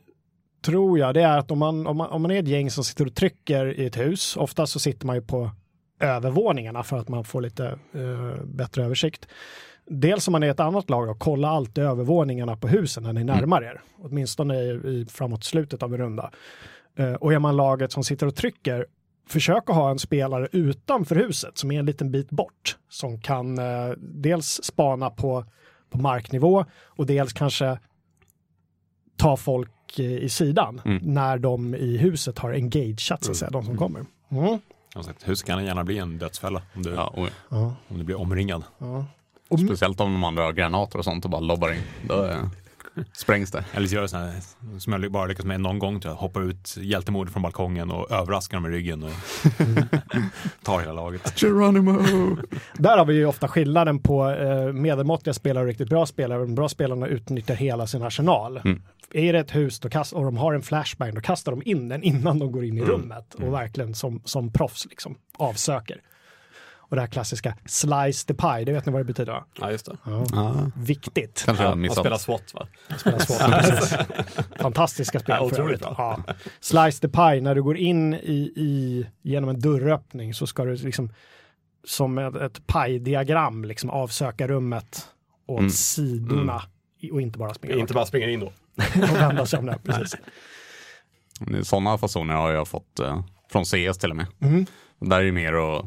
tror jag det är att om man, om, man, om man är ett gäng som sitter och trycker i ett hus, ofta så sitter man ju på övervåningarna för att man får lite eh, bättre översikt. Dels om man är ett annat lag, och kolla alltid övervåningarna på husen när ni närmar er, åtminstone i, i, framåt slutet av en runda. Eh, och är man laget som sitter och trycker, försök att ha en spelare utanför huset som är en liten bit bort. Som kan eh, dels spana på, på marknivå och dels kanske ta folk eh, i sidan Mm. när de i huset har engageat, så att säga, de som kommer. Mm. Sagt, hus kan gärna bli en dödsfälla om du, Ja, och Ja. om du blir omringad. Och, speciellt om de andra har granater och sånt och bara lobbar in. Då eh, sprängs det. Eller så gör det sån här, som jag bara lyckats med någon gång tror jag, hoppa ut hjältemod från balkongen och överraska dem i ryggen och (laughs) tar hela laget. Geronimo! Där har vi ju ofta skillnaden på eh, medelmåttiga spelare och riktigt bra spelare. De bra spelarna utnyttjar hela sin arsenal. Mm. Är det ett hus då kast, och de har en flashbang, då kastar de in den innan de går in i Mm. rummet och verkligen som, som proffs liksom avsöker. Och det här klassiska slice the pie, det vet ni vad det betyder? va? Ja, just det. Ja, Viktigt. kanske jag missat. spelar SWAT va? Spela (laughs) svårt. Precis. Fantastiska spel. Ja, otroligt. Ja. Slice the pie, när du går in i, i, genom en dörröppning så ska du liksom som ett, ett pie-diagram liksom avsöka rummet åt Mm. sidorna i- och inte bara springa Inte bara springa in då. (laughs) och vända sig om det. Precis. Sådana fasoner har jag fått eh, från CS till och med. Mm. Där är det mer att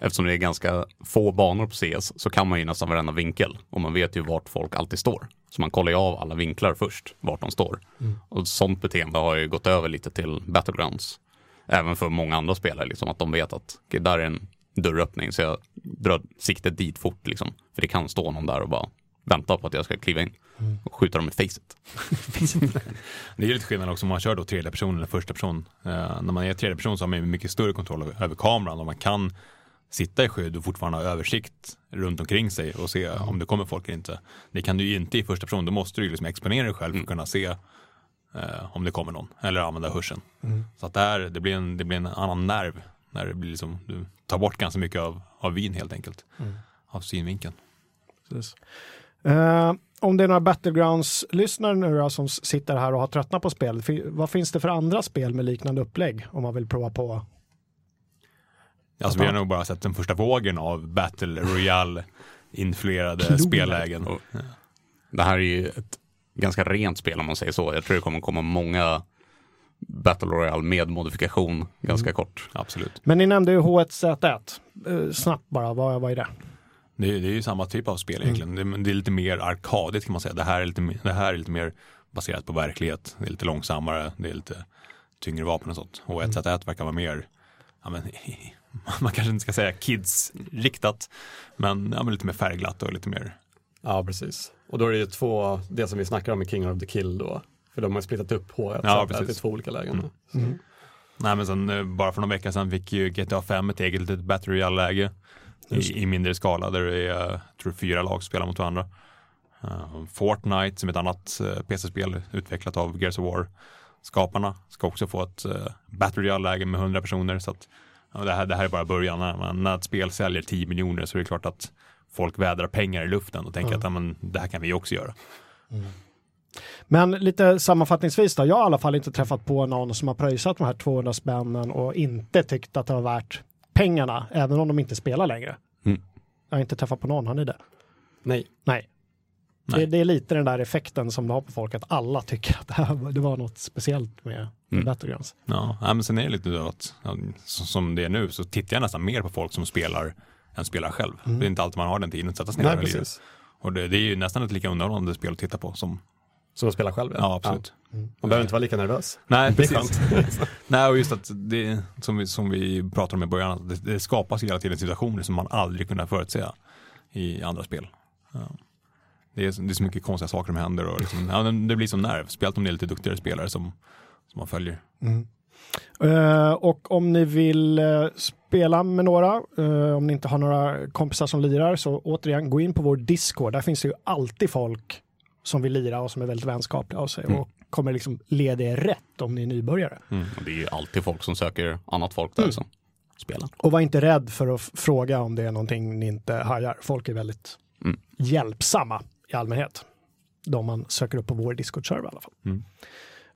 Eftersom det är ganska få banor på CS så kan man ju nästan varenda vinkel och man vet ju vart folk alltid står. Så man kollar ju av alla vinklar först, vart de står. Och sånt beteende har ju gått över lite till Battlegrounds. Även för många andra spelare, liksom, att de vet att okej, där är en dörröppning så jag drar siktet dit fort. Liksom. För det kan stå någon där och bara vänta på att jag ska kliva in och skjuta dem i facet. (laughs) Det är lite skillnad också om man kör då tredje person eller första person. Eh, när man är tredje person så har man mycket större kontroll över kameran och man kan sitta i skydd och fortfarande ha översikt runt omkring sig och se om det kommer folk eller inte. Det kan du ju inte i första person, då måste du liksom exponera dig själv för att kunna se eh, om det kommer någon eller använda hörseln. Så att där, det, blir en, det blir en annan nerv när det blir liksom, du tar bort ganska mycket av, av vin helt enkelt. Av synvinkeln. Eh, om det är några Battlegrounds-lyssnare nu då, som sitter här och har tröttnat på spel, fi- vad finns det för andra spel med liknande upplägg om man vill prova på? Alltså vi har nog bara sett den första vågen av Battle Royale influerade spellägen. Och det här är ju ett ganska rent spel om man säger så. Jag tror det kommer komma många Battle Royale med modifikation ganska kort. Absolut. Men ni nämnde ju H1Z1. Eh, snabbt bara, vad, vad är det? Det är, det är ju samma typ av spel egentligen. Det, det är lite mer arkadigt kan man säga. Det här, är lite, mer- det här är lite mer baserat på verklighet. Det är lite långsammare, det är lite tyngre vapen och sånt. Och 1Z1 verkar vara mer, ja, men, (laughs) (laughs) man kanske inte ska säga kids-riktat, men, ja, men lite mer färgglatt och lite mer Ja, precis. Och då är det ju två, det som vi snackar om i King of the Kill då. För de har splittat upp H1 Ja, så att det är två olika lägen. Nej men sen eh, bara för några veckor sedan fick ju GTA 5 ett eget litet Battle Royale-läge i, i mindre skala där det är, jag tror fyra lag spelar mot varandra. Uh, Fortnite som är ett annat uh, PC-spel utvecklat av Gears of War skaparna ska också få ett uh, Battle Royale-läge med 100 personer så att det, här, det här är bara början. När, man, när ett spel säljer 10 miljoner så är det klart att folk vädrar pengar i luften och tänker att ja, men, det här kan vi också göra. Men lite sammanfattningsvis då, jag har i alla fall inte träffat på någon som har pröjsat de här 200 spännen och inte tyckt att det var värt pengarna, även om de inte spelar längre. Mm. Jag har inte träffat på någon, har ni det? Nej, Nej. Det, det är lite den där effekten som det har på folk, att alla tycker att det, här, var- det var något speciellt med, Mm. Battlegrounds. Ja, men sen är det lite då att ja, som det är nu så tittar jag nästan mer på folk som spelar än spelar själv. Det är inte alltid man har den tiden att sätta sig ner Nej och lira. precis. Och det, det är ju nästan ett lika underhållande spel att titta på som, Som att spela själv ja absolut. Man behöver inte vara lika nervös. Nej, precis. (laughs) Nej, och just att det, som vi, som vi pratade om i början, att det, det skapas hela tiden situationer som man aldrig kunnat förutse i andra spel. Ja. Det, är, så- det är så mycket konstiga saker som händer och liksom, ja, det blir som nerv, speciellt om det är lite duktigare spelare som, som man följer. Eh, och om ni vill eh, spela med några, eh, om ni inte har några kompisar som lirar, så återigen gå in på vår Discord. Där finns det ju alltid folk som vill lira och som är väldigt vänskapliga av sig och kommer liksom leda er rätt om ni är nybörjare. Och det är ju alltid folk som söker annat folk där som spelar. Och var inte rädd för att fråga om det är någonting ni inte hajar. Folk är väldigt Mm. hjälpsamma i allmänhet. De man söker upp på vår Discord-server i alla fall. Mm.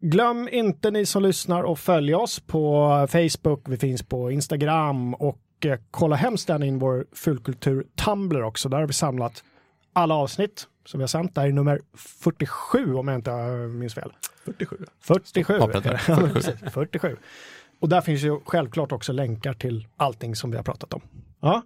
Glöm inte ni som lyssnar och följ oss på Facebook, vi finns på Instagram och eh, kolla hemskt gärna in vår fullkultur Tumblr också. Där har vi samlat alla avsnitt som vi har sänt. Det här är nummer 47 om jag inte eh, minns fel. 47. 47. Pappret där, Ja, men precis, 47. Och där finns ju självklart också länkar till allting som vi har pratat om. Ja.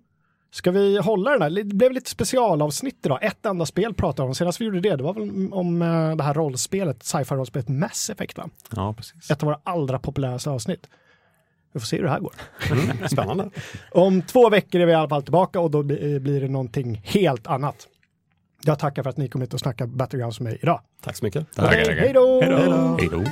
Ska vi hålla den här? Det blev lite specialavsnitt idag. Ett enda spel pratade vi om. Senast vi gjorde det, det var väl om eh, det här rollspelet, sci-fi rollspelet Mass Effect va? Ja, precis. Ett av våra allra populäraste avsnitt. Vi får se hur det här går. (laughs) Spännande. Om två veckor är vi i alla fall tillbaka och då bli- blir det någonting helt annat. Jag tackar för att ni kom hit och snackade Battlegrounds med mig idag. Tack så mycket. Hej då. Hej då.